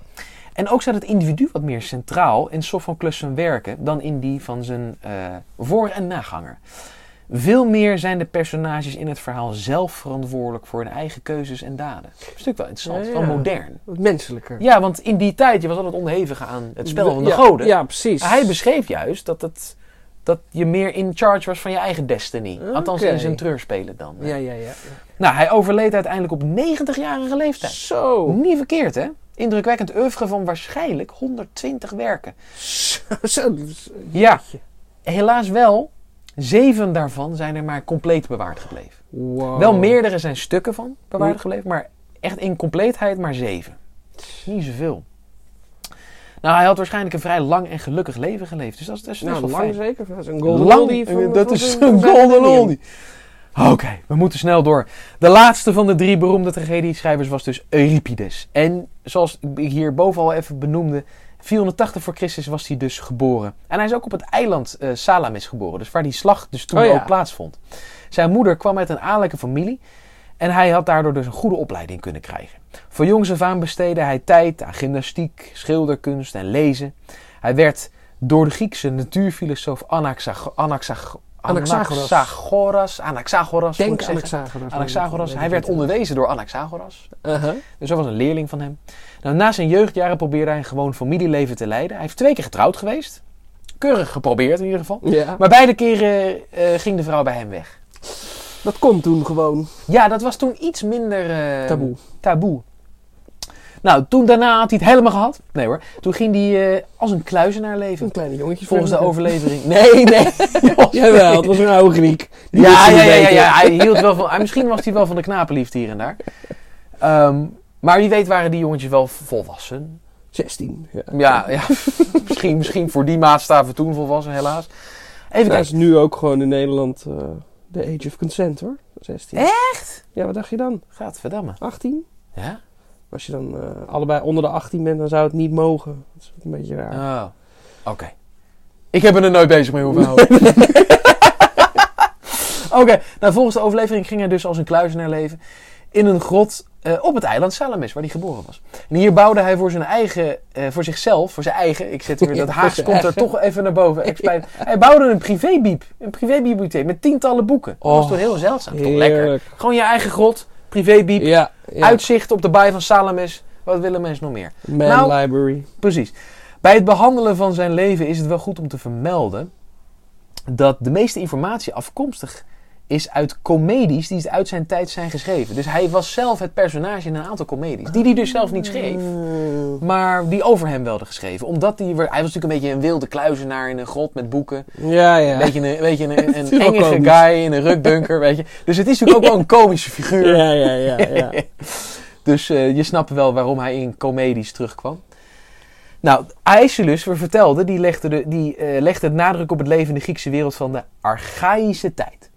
En ook staat het individu wat meer centraal in Sophocles zijn werken dan in die van zijn eh, voor- en naganger. Veel meer zijn de personages in het verhaal zelf verantwoordelijk voor hun eigen keuzes en daden. Dat is natuurlijk wel interessant, Ja, wel ja. modern. Wat menselijker. Ja, want in die tijd, je was altijd onderhevig aan het spel van de ja, goden. Ja, precies. Maar hij beschreef juist dat, het, dat je meer in charge was van je eigen destiny. Althans in zijn treurspelen dan. Ja, ja, ja. Nou, hij overleed uiteindelijk op 90-jarige leeftijd. Zo. Niet verkeerd, hè? Indrukwekkend oeuvre van waarschijnlijk 120 werken. Ja, helaas wel. Zeven daarvan zijn er maar compleet bewaard gebleven. Wow. Wel meerdere zijn stukken van bewaard gebleven, maar echt in compleetheid maar zeven. Niet zoveel. Nou, hij had waarschijnlijk een vrij lang en gelukkig leven geleefd. Dus dat is, dat is best Nou, wel lang fijn. zeker. Dat is een golden Lang, oldie van- dat is een golden oldie. Oké, we moeten snel door. De laatste van de drie beroemde tragedieschrijvers was dus Euripides. En zoals ik hierboven al even benoemde, 480 voor Christus was hij dus geboren. En hij is ook op het eiland eh, Salamis geboren, dus waar die slag dus toen Oh ja. ook plaatsvond. Zijn moeder kwam uit een adellijke familie en hij had daardoor dus een goede opleiding kunnen krijgen. Voor jongs af aan besteedde hij tijd aan gymnastiek, schilderkunst en lezen. Hij werd door de Griekse natuurfilosoof Anaxag Anaxag Anaxagoras. Anaxagoras. Anaxagoras. Denk. Anaxagoras. Anaxagoras. Hij werd onderwezen door Anaxagoras. Uh-huh. Dus dat was een leerling van hem. Nou, na zijn jeugdjaren probeerde hij een gewoon familieleven te leiden. Hij heeft twee keer getrouwd geweest. Keurig geprobeerd in ieder geval. Ja. Maar beide keren eh, ging de vrouw bij hem weg. Dat kon toen gewoon. Ja, dat was toen iets minder eh, Taboe. taboe. Nou, toen daarna had hij het helemaal gehad. Nee hoor. Toen ging hij eh, als een kluizenaar leven. Een kleine jongetje. Volgens de overlevering. Nee, nee. Jawel, het was een oude Griek. Die Ja, ja, ja, ja. Hij hield wel van. misschien was hij wel van de knapenliefde hier en daar. Ehm, maar wie weet waren die jongetjes wel volwassen. 16. Ja. Ja, ja. misschien, misschien voor die maatstaven toen volwassen, helaas. Even Dat is nu ook gewoon in Nederland eh, de age of consent hoor. 16. Echt? Ja, wat dacht je dan? Gaat verdamme. 18? Ja? Als je dan eh, allebei onder de 18 bent, dan zou het niet mogen. Dat is een beetje raar. Oh. Oké. Ik heb er nooit bezig mee hoeven houden. Oké, nou volgens de overlevering ging hij dus als een kluizenaar leven in een grot eh, op het eiland Salamis, waar hij geboren was. En hier bouwde hij voor zijn eigen, eh, voor zichzelf, voor zijn eigen, ik zet weer, dat Haags komt er toch even naar boven. Ik spijt. Hij bouwde een privébieb, een privébibliotheek met tientallen boeken. Dat was Oh, toen heel zeldzaam, toch lekker. Gewoon je eigen grot, Ja, ja. uitzicht op de baai van Salamis. Wat willen mensen nog meer? Man Nou- Library. Precies. Bij het behandelen van zijn leven is het wel goed om te vermelden dat de meeste informatie afkomstig is uit comedies die uit zijn tijd zijn geschreven. Dus hij was zelf het personage in een aantal comedies, die hij dus zelf niet schreef. Mm. Maar die over hem werden geschreven. Omdat hij, hij was natuurlijk een beetje een wilde kluizenaar in een grot met boeken. Ja, ja. Een beetje een, een, beetje een, een engige guy in een rukdunker, weet je. Dus het is natuurlijk ook wel een komische figuur. Ja, ja, ja. ja. Dus eh, je snapt wel waarom hij in comedies terugkwam. Nou, Aeschylus, we vertelden, die legde, de, die, eh, legde het nadruk op het leven in de Griekse wereld van de archaïsche tijd.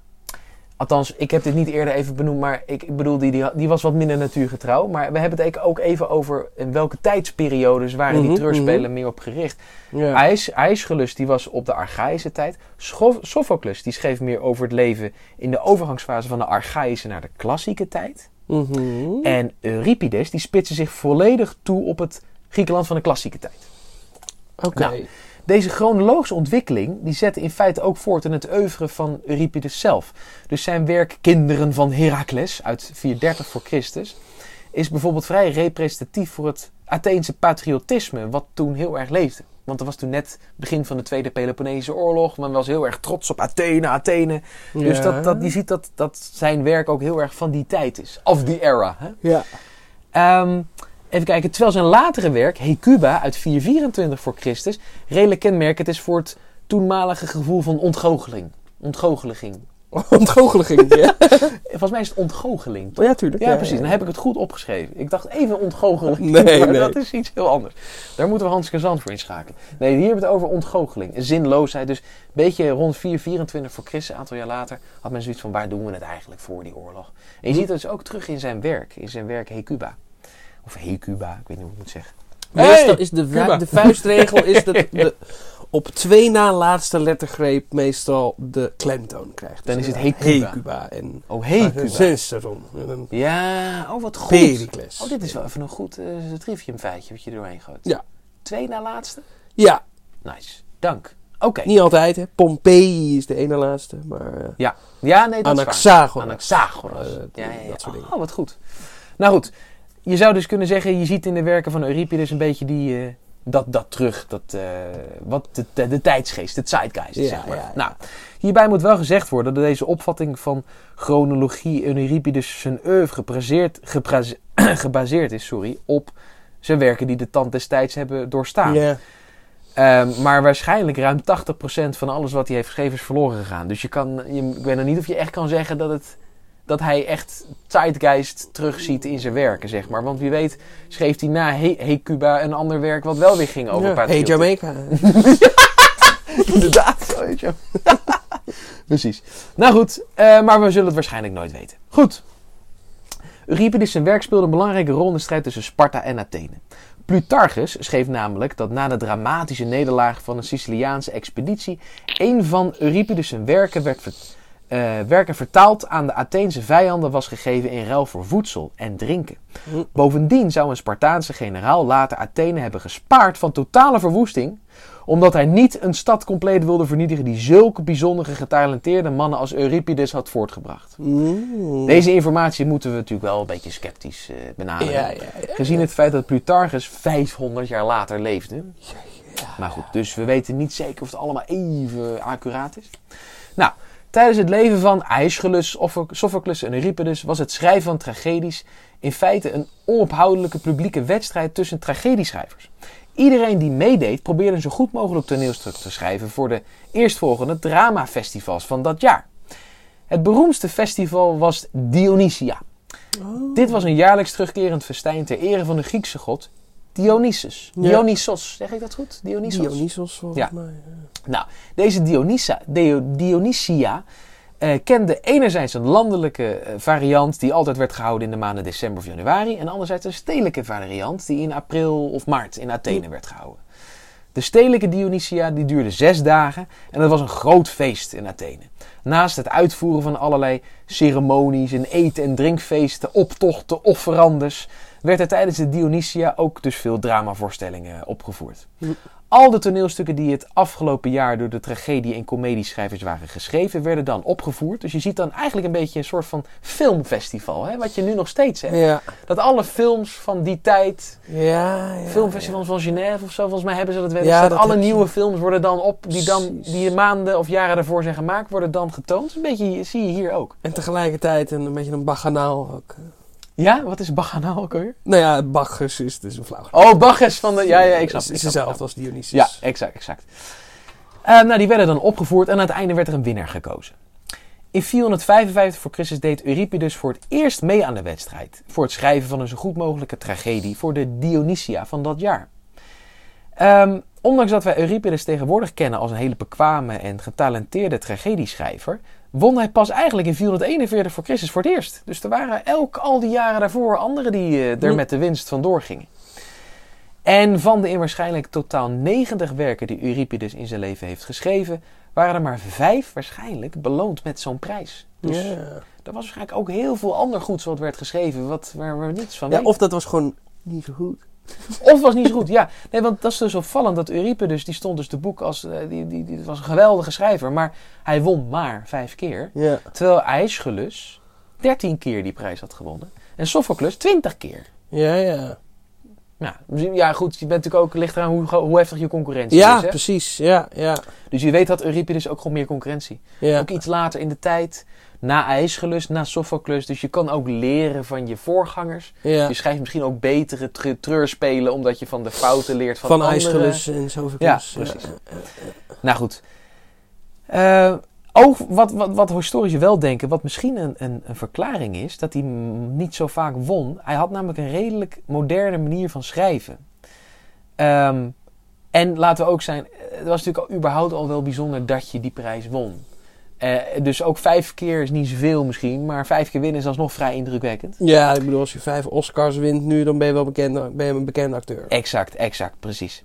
Althans, ik heb dit niet eerder even benoemd, maar ik, bedoel, die, die, die was wat minder natuurgetrouw. Maar we hebben het ook even over in welke tijdsperiodes waren Mhm, die treurspelen meer op gericht. ja. Aeschylus die was op de archaïsche tijd. Scho- Sophocles die schreef meer over het leven in de overgangsfase van de archaïsche naar de klassieke tijd. Mhm. En Euripides die spitste zich volledig toe op het Griekenland van de klassieke tijd. Oké. Nou, Deze chronologische ontwikkeling die zette in feite ook voort in het oeuvre van Euripides zelf. Dus zijn werk Kinderen van Herakles uit 430 voor Christus is bijvoorbeeld vrij representatief voor het Atheense patriotisme wat toen heel erg leefde. Want dat was toen net begin van de Tweede Peloponnesische Oorlog. Men was heel erg trots op Athene, Athene. Dus dat, dat, je ziet dat, dat zijn werk ook heel erg van die tijd is. Of the era. Hè? Ja. Ehm, even kijken, terwijl zijn latere werk, Hecuba uit 424 voor Christus, redelijk kenmerkend is voor het toenmalige gevoel van ontgoocheling. Ontgoocheliging. Ontgoocheling. ja. Volgens mij is het ontgoocheling. toch? Ja, tuurlijk. Ja, precies. Dan heb ik het goed opgeschreven. Ik dacht even ontgoocheling. Nee, maar nee. dat is iets heel anders. Daar moeten we Hans Kazant voor inschakelen. Nee, hier hebben we het over ontgoocheling. Zinloosheid. Dus een beetje rond 424 voor Christus, een aantal jaar later, had men zoiets van waar doen we het eigenlijk voor die oorlog. En je ziet het dus ook terug in zijn werk. In zijn werk Hecuba. Of Hecuba, ik weet niet hoe ik het moet zeggen. Meestal Hey! is de, Cuba. vu- de vuistregel is dat de, op twee na laatste lettergreep meestal de klemtoon krijgt. Dan is het inderdaad Hecuba. Hecuba en Oh. En een Ja, oh wat goed. Pericles. Oh, dit is wel even een goed uh, trivium feitje wat je er doorheen gooit. Ja. Twee na laatste? Ja, Nice. Dank. Oké. niet altijd hè. Pompei is de ene laatste, maar eh, Ja. ja, nee, dat is waar. Anaxagoras. Anaxagoras. Eh, ja, ja, ja. dat soort dingen. Oh, wat goed. Nou goed, je zou dus kunnen zeggen, je ziet in de werken van Euripides een beetje die, eh, dat, dat terug, dat, eh, wat de, de, de tijdsgeest, de zeitgeist, Ja, zeg maar. ja, ja. Nou, hierbij moet wel gezegd worden dat deze opvatting van chronologie in Euripides zijn oeuvre gebaseerd, gebaseerd, is sorry, op zijn werken die de tand des tijds hebben doorstaan. Ja. Ehm, maar waarschijnlijk ruim 80% van alles wat hij heeft geschreven is verloren gegaan. Dus je kan, je, ik weet nog niet of je echt kan zeggen dat, het, dat hij echt Zeitgeist terugziet in zijn werken, zeg maar. Want wie weet schreef hij na Hey, hey Cuba een ander werk wat wel weer ging over Ja. Hey. Jamaica. Inderdaad, zo. Precies. Nou goed, eh, maar we zullen het waarschijnlijk nooit weten. Goed. Euripides zijn werk speelde een belangrijke rol in de strijd tussen Sparta en Athene. Plutarchus schreef namelijk dat na de dramatische nederlaag van een Siciliaanse expeditie een van Euripides' werken werd ver- eh, werken vertaald aan de Atheense vijanden was gegeven in ruil voor voedsel en drinken. Hm. Bovendien zou een Spartaanse generaal later Athene hebben gespaard van totale verwoesting, omdat hij niet een stad compleet wilde vernietigen die zulke bijzondere getalenteerde mannen als Euripides had voortgebracht. Mm. Deze informatie moeten we natuurlijk wel een beetje sceptisch eh, benaderen. Ja, ja, ja. Gezien het feit dat Plutarchus 500 jaar later leefde. Maar goed, dus we weten niet zeker of het allemaal even accuraat is. Nou, tijdens het leven van Aeschylus, Opho- Sophocles en Euripides was het schrijven van tragedies in feite een onophoudelijke publieke wedstrijd tussen tragedieschrijvers. Iedereen die meedeed probeerde een zo goed mogelijk toneelstuk te schrijven voor de eerstvolgende dramafestivals van dat jaar. Het beroemdste festival was Dionysia. Dit was een jaarlijks terugkerend festijn ter ere van de Griekse god Dionysus. Ja. Dionysos, zeg ik dat goed? Dionysos? Dionysos volgens Ja. mij. Nou, deze Dionysa, Dio- Dionysia eh, kende enerzijds een landelijke eh, variant die altijd werd gehouden in de maanden december of januari. En anderzijds een stedelijke variant die in april of maart in Athene werd gehouden. De stedelijke Dionysia die duurde zes dagen en dat was een groot feest in Athene. Naast het uitvoeren van allerlei ceremonies en eten- en drinkfeesten, optochten, offerandes, werd er tijdens de Dionysia ook dus veel dramavoorstellingen opgevoerd. Hm. Al de toneelstukken die het afgelopen jaar door de tragedie- en comedieschrijvers waren geschreven, werden dan opgevoerd. Dus je ziet dan eigenlijk een beetje een soort van filmfestival, hè? wat je nu nog steeds hebt. Ja. Dat alle films van die tijd, Ja, ja. filmfestival van Genève of zo, volgens mij hebben ze dat wel. Eens. dat alle je. nieuwe films worden dan op, die dan die maanden of jaren daarvoor zijn gemaakt, worden dan getoond. Een beetje zie je hier ook. En tegelijkertijd een, een beetje een baganaal ook. Ja, wat is Bacchanal ook alweer? Nou ja, Bacchus is dus een flauw. Oh, Bacchus van de... Ja, ja, ik snap Het is hetzelfde als Dionysus. Ja, exact, exact. Eh, nou, die werden dan opgevoerd en aan het einde werd er een winnaar gekozen. In 455 voor Christus deed Euripides voor het eerst mee aan de wedstrijd. Voor het schrijven van een zo goed mogelijke tragedie voor de Dionysia van dat jaar. Ehm, ondanks dat wij Euripides tegenwoordig kennen als een hele bekwame en getalenteerde tragedieschrijver, won hij pas eigenlijk in 441 voor Christus voor het eerst. Dus er waren elk al die jaren daarvoor anderen die eh, er met de winst vandoor gingen. En van de in waarschijnlijk totaal 90 werken die Euripides in zijn leven heeft geschreven, waren er maar vijf waarschijnlijk beloond met zo'n prijs. Dus Ja. er was waarschijnlijk ook heel veel ander goeds wat werd geschreven, wat, waar we niets van ja, weten. of dat was gewoon niet zo goed. Of was niet zo goed, ja. Nee, want dat is dus opvallend dat Euripides, die stond dus te boek als, eh, die, die, die was een geweldige schrijver, maar hij won maar vijf keer. Ja. Terwijl Aeschylus 13 keer die prijs had gewonnen. En Sophocles 20 keer. Ja, ja. Ja, misschien- ja goed, je bent natuurlijk ook, ligt eraan hoe, hoe heftig je concurrentie Ja, is. Hè? precies. Ja, ja. Dus je weet dat Euripides ook gewoon meer concurrentie. ja. Ook iets later in de tijd, na Aeschylus, na Sophocles. Dus je kan ook leren van je voorgangers. ja. Je schrijft misschien ook betere tre- treurspelen, omdat je van de fouten leert van, Van anderen. Aeschylus en zoveel Ja, precies. Nou goed. Eh, ook wat, wat, wat historici wel denken, wat misschien een, een, een verklaring is, dat hij niet zo vaak won. Hij had namelijk een redelijk moderne manier van schrijven. Ehm, en laten we ook zijn, het was natuurlijk al, überhaupt al wel bijzonder dat je die prijs won. Eh, dus ook vijf keer is niet zoveel misschien, maar vijf keer winnen is alsnog vrij indrukwekkend. Ja, ik bedoel, als je vijf Oscars wint nu, dan ben je wel bekend, ben je een bekende acteur. Exact, exact, precies.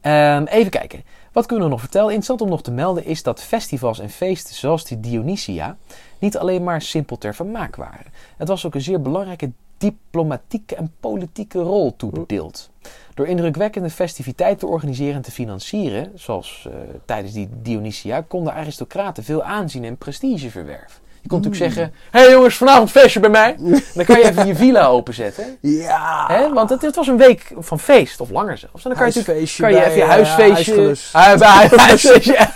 Ehm, even kijken. Wat kunnen we nog vertellen? Interessant om nog te melden is dat festivals en feesten zoals die Dionysia niet alleen maar simpel ter vermaak waren. Het was ook een zeer belangrijke diplomatieke en politieke rol toebedeeld. Door indrukwekkende festiviteiten te organiseren en te financieren, zoals eh, tijdens die Dionysia, konden aristocraten veel aanzien en prestige verwerven. Je kon natuurlijk zeggen, hé hey jongens, vanavond feestje bij mij. Dan kan je even je villa openzetten. Ja. Hè? Want het, het was een week van feest, of langer zelfs. En dan kan je natuurlijk kan je even je eh, huisfeestje... Bij hu- huisfeestje.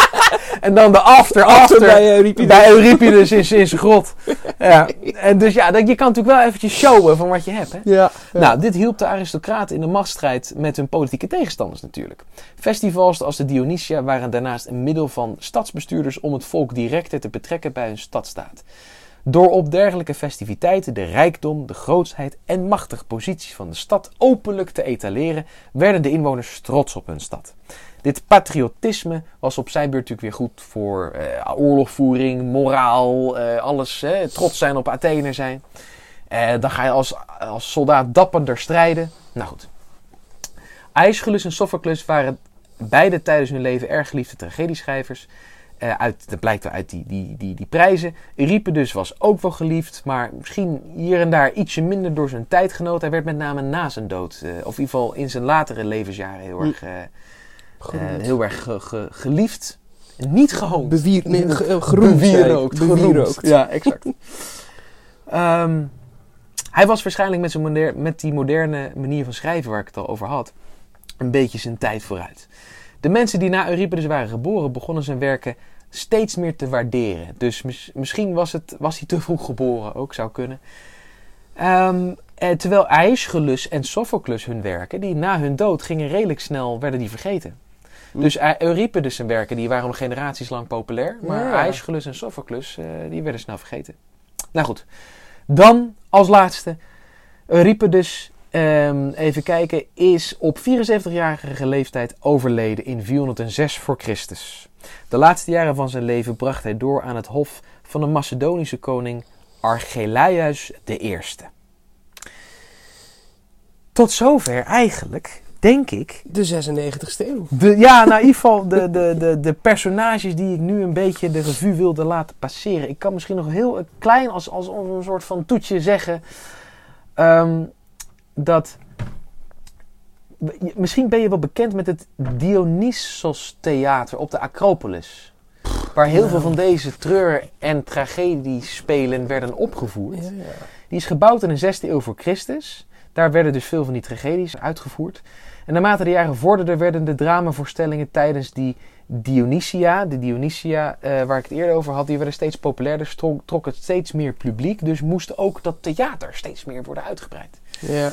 en dan de after, after. bij Euripides. Bij Euripides in, in zijn grot. Ja. En dus ja, dat- je kan natuurlijk wel eventjes showen van wat je hebt. Hè? Ja. Nou, dit hielp de aristocraten in de machtsstrijd met hun politieke tegenstanders natuurlijk. Festivals als de Dionysia waren daarnaast een middel van stadsbestuurders om het volk directer te betrekken bij hun stadstaat. Door op dergelijke festiviteiten de rijkdom, de grootsheid en machtige posities van de stad openlijk te etaleren, werden de inwoners trots op hun stad. Dit patriotisme was op zijn beurt natuurlijk weer goed voor eh, oorlogvoering, moraal, eh, alles. Trots zijn op Athene zijn. Eh, dan ga je als, als soldaat dapperder strijden. Nou goed. Aeschylus en Sophocles waren beide tijdens hun leven erg geliefde tragedieschrijvers. Eh, uit, dat blijkt wel uit die, die, die, die prijzen. Euripides was ook wel geliefd, maar misschien hier en daar ietsje minder door zijn tijdgenoot. Hij werd met name na zijn dood, eh, of in ieder geval in zijn latere levensjaren, heel erg, eh, eh, heel erg ge- ge- geliefd. Niet gehoond. Bewier, nee, ge- geroemd. Bewierookt. Bewierookt. Ja, exact. Ehm, hij was waarschijnlijk met, zijn met die moderne manier van schrijven waar ik het al over had, een beetje zijn tijd vooruit. De mensen die na Euripides waren geboren, begonnen zijn werken steeds meer te waarderen. Dus mis- misschien was, het, was hij te vroeg geboren, ook zou kunnen. Ehm, eh, terwijl Aeschylus en Sophocles hun werken, die na hun dood gingen redelijk snel, werden die vergeten. Hm. Dus eh, Euripides zijn werken, die waren nog generaties lang populair. Maar Ja. Aeschylus en Sophocles, eh, die werden snel vergeten. Nou goed. Dan als laatste, Euripides, ehm, even kijken, is op 74-jarige leeftijd overleden in 406 voor Christus. De laatste jaren van zijn leven bracht hij door aan het hof van de Macedonische koning Archelaïus I. Tot zover eigenlijk, denk ik, De 96ste eeuw. de, ja, nou in ieder geval de, de, de, de personages die ik nu een beetje de revue wilde laten passeren. Ik kan misschien nog heel klein als, als een soort van toetje zeggen ehm, dat... Misschien ben je wel bekend met het Dionysos Theater op de Acropolis. Waar heel veel van deze treur- en tragediespelen werden opgevoerd. Ja, ja. Die is gebouwd in de 16e eeuw voor Christus. Daar werden dus veel van die tragedies uitgevoerd. En naarmate de jaren vorderden, werden de dramavoorstellingen tijdens die Dionysia, de Dionysia eh, waar ik het eerder over had, die werden steeds populairder, trok, trok het steeds meer publiek. Dus moest ook dat theater steeds meer worden uitgebreid. Ja.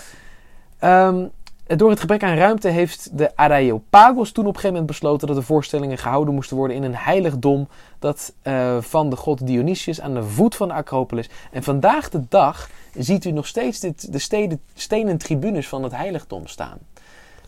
Ehm, door het gebrek aan ruimte heeft de Areopagos toen op een gegeven moment besloten dat de voorstellingen gehouden moesten worden in een heiligdom dat, eh, van de god Dionysius aan de voet van de Acropolis. En vandaag de dag ziet u nog steeds dit, de steden, stenen tribunes van het heiligdom staan.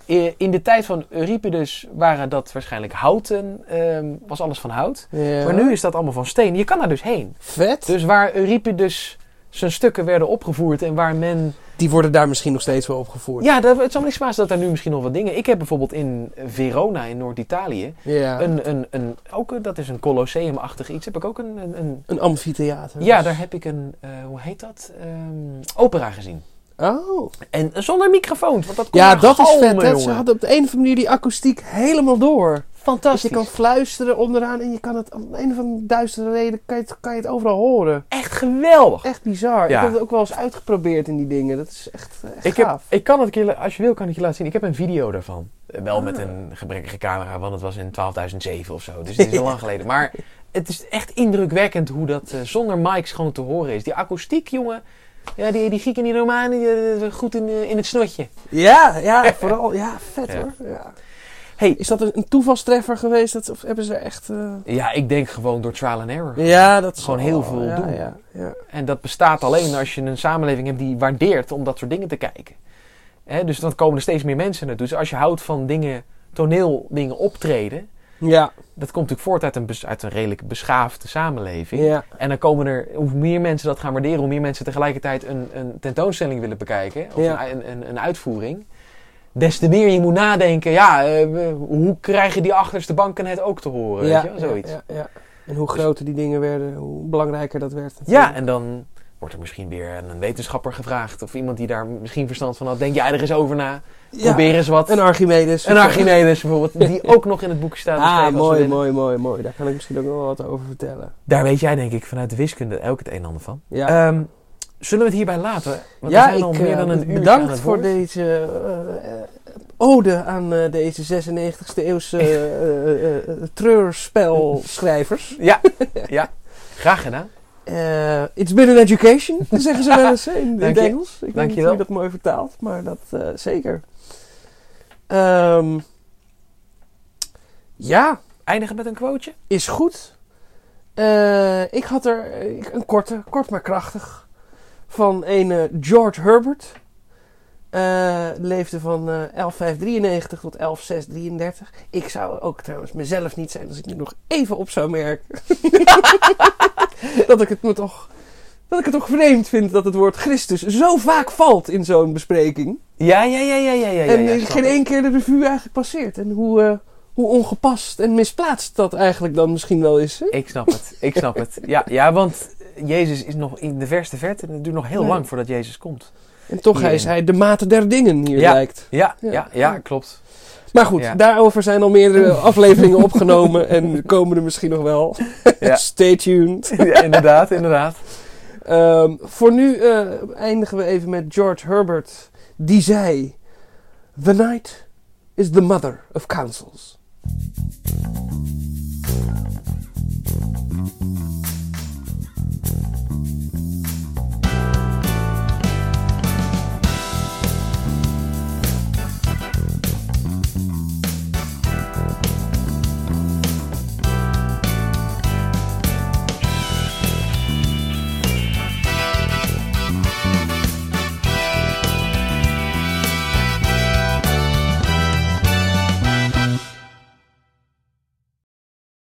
Eh, In de tijd van Euripides waren dat waarschijnlijk houten, ehm, was alles van hout. Ja. Maar nu is dat allemaal van steen. Je kan daar dus heen. Vet. Dus waar Euripides zijn stukken werden opgevoerd en waar men Die worden daar misschien nog steeds wel opgevoerd. ja, dat, het zal me niet verbazen dat er nu misschien nog wat dingen... Ik heb bijvoorbeeld in Verona in Noord-Italië... Ja. Een, Een, een, een, ook, een- dat is een colosseum-achtig iets. Heb ik ook een... een, een amfitheater. ja, daar heb ik een... eh, hoe heet dat? Ehm, opera gezien. Oh. En zonder microfoons, want dat komt Ja, dat is vet. Hè? Ze hadden op de een of andere manier die akoestiek helemaal door. Dus Fantastisch. je kan fluisteren onderaan en je kan het om een of andere duistere reden kan je het, kan je het overal horen. Echt geweldig. Echt bizar. Ja. Ik heb het ook wel eens uitgeprobeerd in die dingen. Dat is echt, eh, echt Ik, heb, gaaf. ik kan het als je wil, kan ik je laten zien. Ik heb een video daarvan. Eh, Wel Ah. met een gebrekkige camera, want het was in 12.007 of zo. Dus het is al lang geleden. Maar het is echt indrukwekkend hoe dat eh, zonder mics gewoon te horen is. Die akoestiek, jongen. Ja, die, die Grieken en die Romanen, die, eh, goed in, eh, in het snotje. Ja, ja, vooral. Ja, vet Ja. hoor. Ja. Hey. Is dat een, toevalstreffer geweest? Dat, of hebben ze er echt... eh, Ja, ik denk gewoon door trial and error. Ja, dat is Gewoon heel veel ja, doen. Ja, ja. En dat bestaat alleen als je een samenleving hebt die waardeert om dat soort dingen te kijken. Hè, dus dan komen er steeds meer mensen naartoe. Dus als je houdt van dingen, toneeldingen optreden, Ja, dat komt natuurlijk voort uit een, uit een redelijk beschaafde samenleving. ja. En dan komen er, hoe meer mensen dat gaan waarderen, hoe meer mensen tegelijkertijd een, een tentoonstelling willen bekijken, of Ja. een, een, een uitvoering. Des te meer je moet nadenken, ja, we- hoe krijgen die achterste banken het ook te horen? ja, weet je? Zoiets. Ja, ja, ja. En hoe groter die dingen werden, hoe belangrijker dat werd. Ja, natuurlijk. en dan wordt er misschien weer een wetenschapper gevraagd. Of iemand die daar misschien verstand van had. Denk jij er eens over na? Ja, Probeer eens wat. Een Archimedes. Een Archimedes bijvoorbeeld. Die ook nog in het boek staat. Ah, mooi, mooi, mooi, mooi. Daar kan ik misschien ook nog wel wat over vertellen. Daar weet jij denk ik vanuit de wiskunde ook het een en ander van. Ja, Ehm, zullen we het hierbij laten? Want ja we zijn al ik, meer eh, dan een uur bedankt voor deze eh, eh, ode aan eh, deze 96e eeuwse eh, eh, eh, treurspelschrijvers. Ja, ja. Graag gedaan. Eh, it's been an education, zeggen ze wel eens in, het. Engels. Ik weet Dank niet je hoe dat mooi vertaalt, maar dat eh, zeker. Ehm, ja, Eindigen met een quoteje? is goed. Eh, ik had er een korte, kort maar krachtig, van een George Herbert. Eh, leefde van eh 11593 tot 11633. Ik zou ook trouwens mezelf niet zijn als ik nu nog even op zou merken. dat ik het me toch. Dat ik het toch vreemd vind dat het woord Christus zo vaak valt in zo'n bespreking. Ja, ja, ja, ja, ja. ja, en ja, geen één keer de revue eigenlijk passeert. En hoe, eh, hoe ongepast en misplaatst dat eigenlijk dan misschien wel is. Hè? Ik snap het. Ik snap het. Ja, ja, want Jezus is nog in de verste verte. En het duurt nog heel Nee. lang voordat Jezus komt. En toch Hierin. is hij de mate der dingen hier Ja. lijkt. Ja, Ja. ja, ja, klopt. Maar goed, daarover zijn al meerdere afleveringen opgenomen. En komen er misschien nog wel. Stay tuned. Ja, inderdaad, inderdaad. Ehm, voor nu eh, eindigen we even met George Herbert. Die zei... The night is the mother of councils.